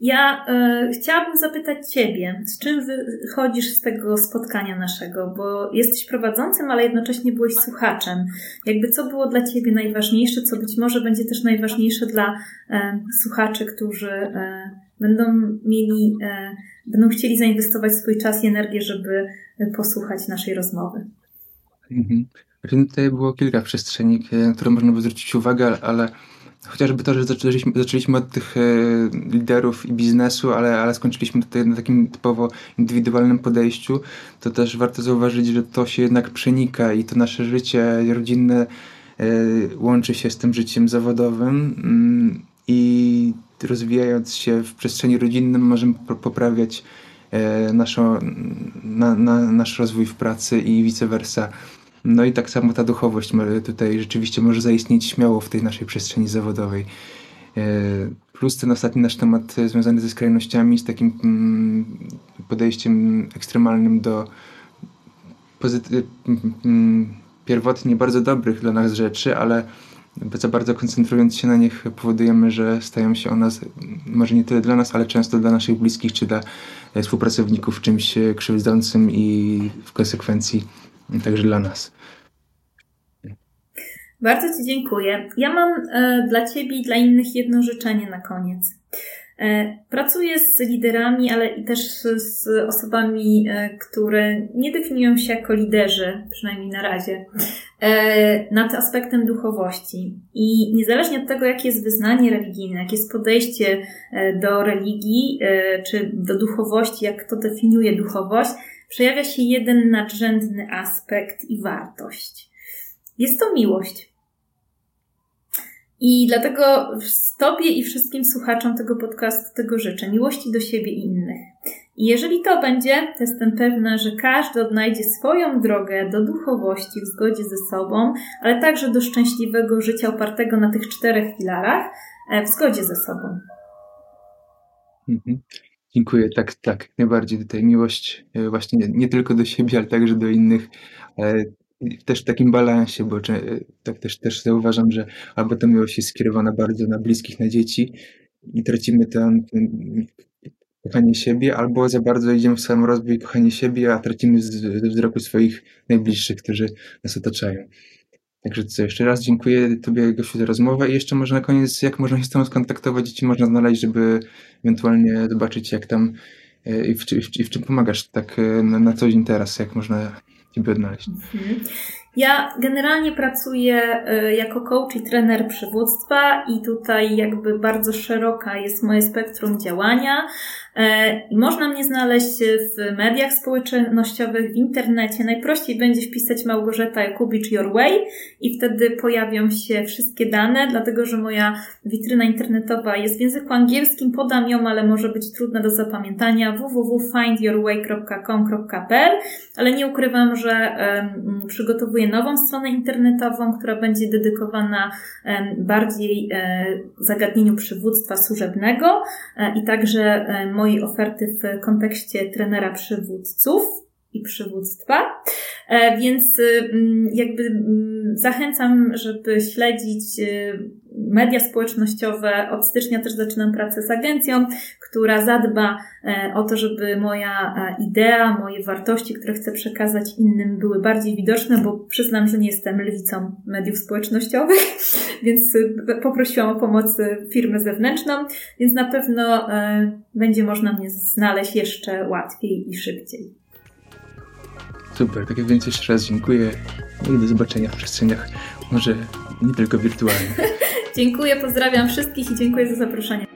[SPEAKER 1] Ja y, chciałabym zapytać Ciebie, z czym wychodzisz z tego spotkania naszego, bo jesteś prowadzącym, ale jednocześnie byłeś słuchaczem. Jakby co było dla Ciebie najważniejsze, co być może będzie też najważniejsze dla y, słuchaczy, którzy y, będą mieli, będą chcieli zainwestować swój czas i energię, żeby posłuchać naszej rozmowy.
[SPEAKER 2] Mhm. Tutaj było kilka przestrzeni, na które można by zwrócić uwagę, ale chociażby to, że zaczęliśmy, zaczęliśmy od tych e, liderów i biznesu, ale, ale skończyliśmy tutaj na takim typowo indywidualnym podejściu, to też warto zauważyć, że to się jednak przenika i to nasze życie rodzinne e, łączy się z tym życiem zawodowym mm, i rozwijając się w przestrzeni rodzinnym możemy poprawiać e, naszą, na, na, nasz rozwój w pracy i vice versa. No i tak samo ta duchowość tutaj rzeczywiście może zaistnieć śmiało w tej naszej przestrzeni zawodowej. E, plus ten ostatni nasz temat związany ze skrajnościami, z takim mm, podejściem ekstremalnym do pozyty- mm, pierwotnie bardzo dobrych dla nas rzeczy, ale za bardzo koncentrując się na nich powodujemy, że stają się one może nie tyle dla nas, ale często dla naszych bliskich czy dla współpracowników czymś krzywdzącym i w konsekwencji także dla nas.
[SPEAKER 1] Bardzo Ci dziękuję. Ja mam e, dla Ciebie i dla innych jedno życzenie na koniec. E, pracuję z liderami, ale i też z osobami, e, które nie definiują się jako liderzy, przynajmniej na razie, e, nad aspektem duchowości. I niezależnie od tego, jakie jest wyznanie religijne, jakie jest podejście e, do religii e, czy do duchowości, jak to definiuje duchowość, przejawia się jeden nadrzędny aspekt i wartość. Jest to miłość. I dlatego Tobie i wszystkim słuchaczom tego podcastu tego życzę miłości do siebie i innych. I jeżeli to będzie, to jestem pewna, że każdy odnajdzie swoją drogę do duchowości w zgodzie ze sobą, ale także do szczęśliwego życia opartego na tych czterech filarach e, w zgodzie ze sobą.
[SPEAKER 2] Mhm. Dziękuję, tak, tak, najbardziej tutaj miłość e, właśnie nie, nie tylko do siebie, ale także do innych, e, też w takim balansie, bo tak też, też zauważam, że albo ta miłość jest skierowana bardzo na bliskich, na dzieci i tracimy ten, ten kochanie siebie, albo za bardzo idziemy w sam rozwój kochanie siebie, a tracimy ze wzroku swoich najbliższych, którzy nas otaczają. Także co, jeszcze raz dziękuję Tobie, Gosiu, za rozmowę i jeszcze może na koniec, jak można się z Tobą skontaktować i Ci można znaleźć, żeby ewentualnie zobaczyć, jak tam e, i w, w czym pomagasz tak e, na, na co dzień teraz, jak można Ciebie odnaleźć. Mhm.
[SPEAKER 1] Ja generalnie pracuję e, jako coach i trener przywództwa i tutaj jakby bardzo szeroka jest moje spektrum działania. E, można mnie znaleźć w mediach społecznościowych, w internecie. Najprościej będzie wpisać Małgorzata Jakubicz Your Way i wtedy pojawią się wszystkie dane, dlatego że moja witryna internetowa jest w języku angielskim, podam ją, ale może być trudna do zapamiętania. www.findyourway.com.pl ale nie ukrywam, że przygotowuję nową stronę internetową, która będzie dedykowana bardziej um, zagadnieniu przywództwa służebnego e, i także mojej oferty w kontekście trenera przywódców i przywództwa. E, więc y, mm, jakby mm, zachęcam, żeby śledzić y, media społecznościowe. Od stycznia też zaczynam pracę z agencją, która zadba e, o to, żeby moja e, idea, moje wartości, które chcę przekazać innym, były bardziej widoczne, bo przyznam, że nie jestem lwicą mediów społecznościowych, więc y, poprosiłam o pomoc firmę zewnętrzną, więc na pewno będzie można mnie znaleźć jeszcze łatwiej i szybciej.
[SPEAKER 2] Super, tak więc jeszcze raz dziękuję i do zobaczenia w przestrzeniach, może nie tylko wirtualnych.
[SPEAKER 1] dziękuję, pozdrawiam wszystkich i dziękuję za zaproszenie.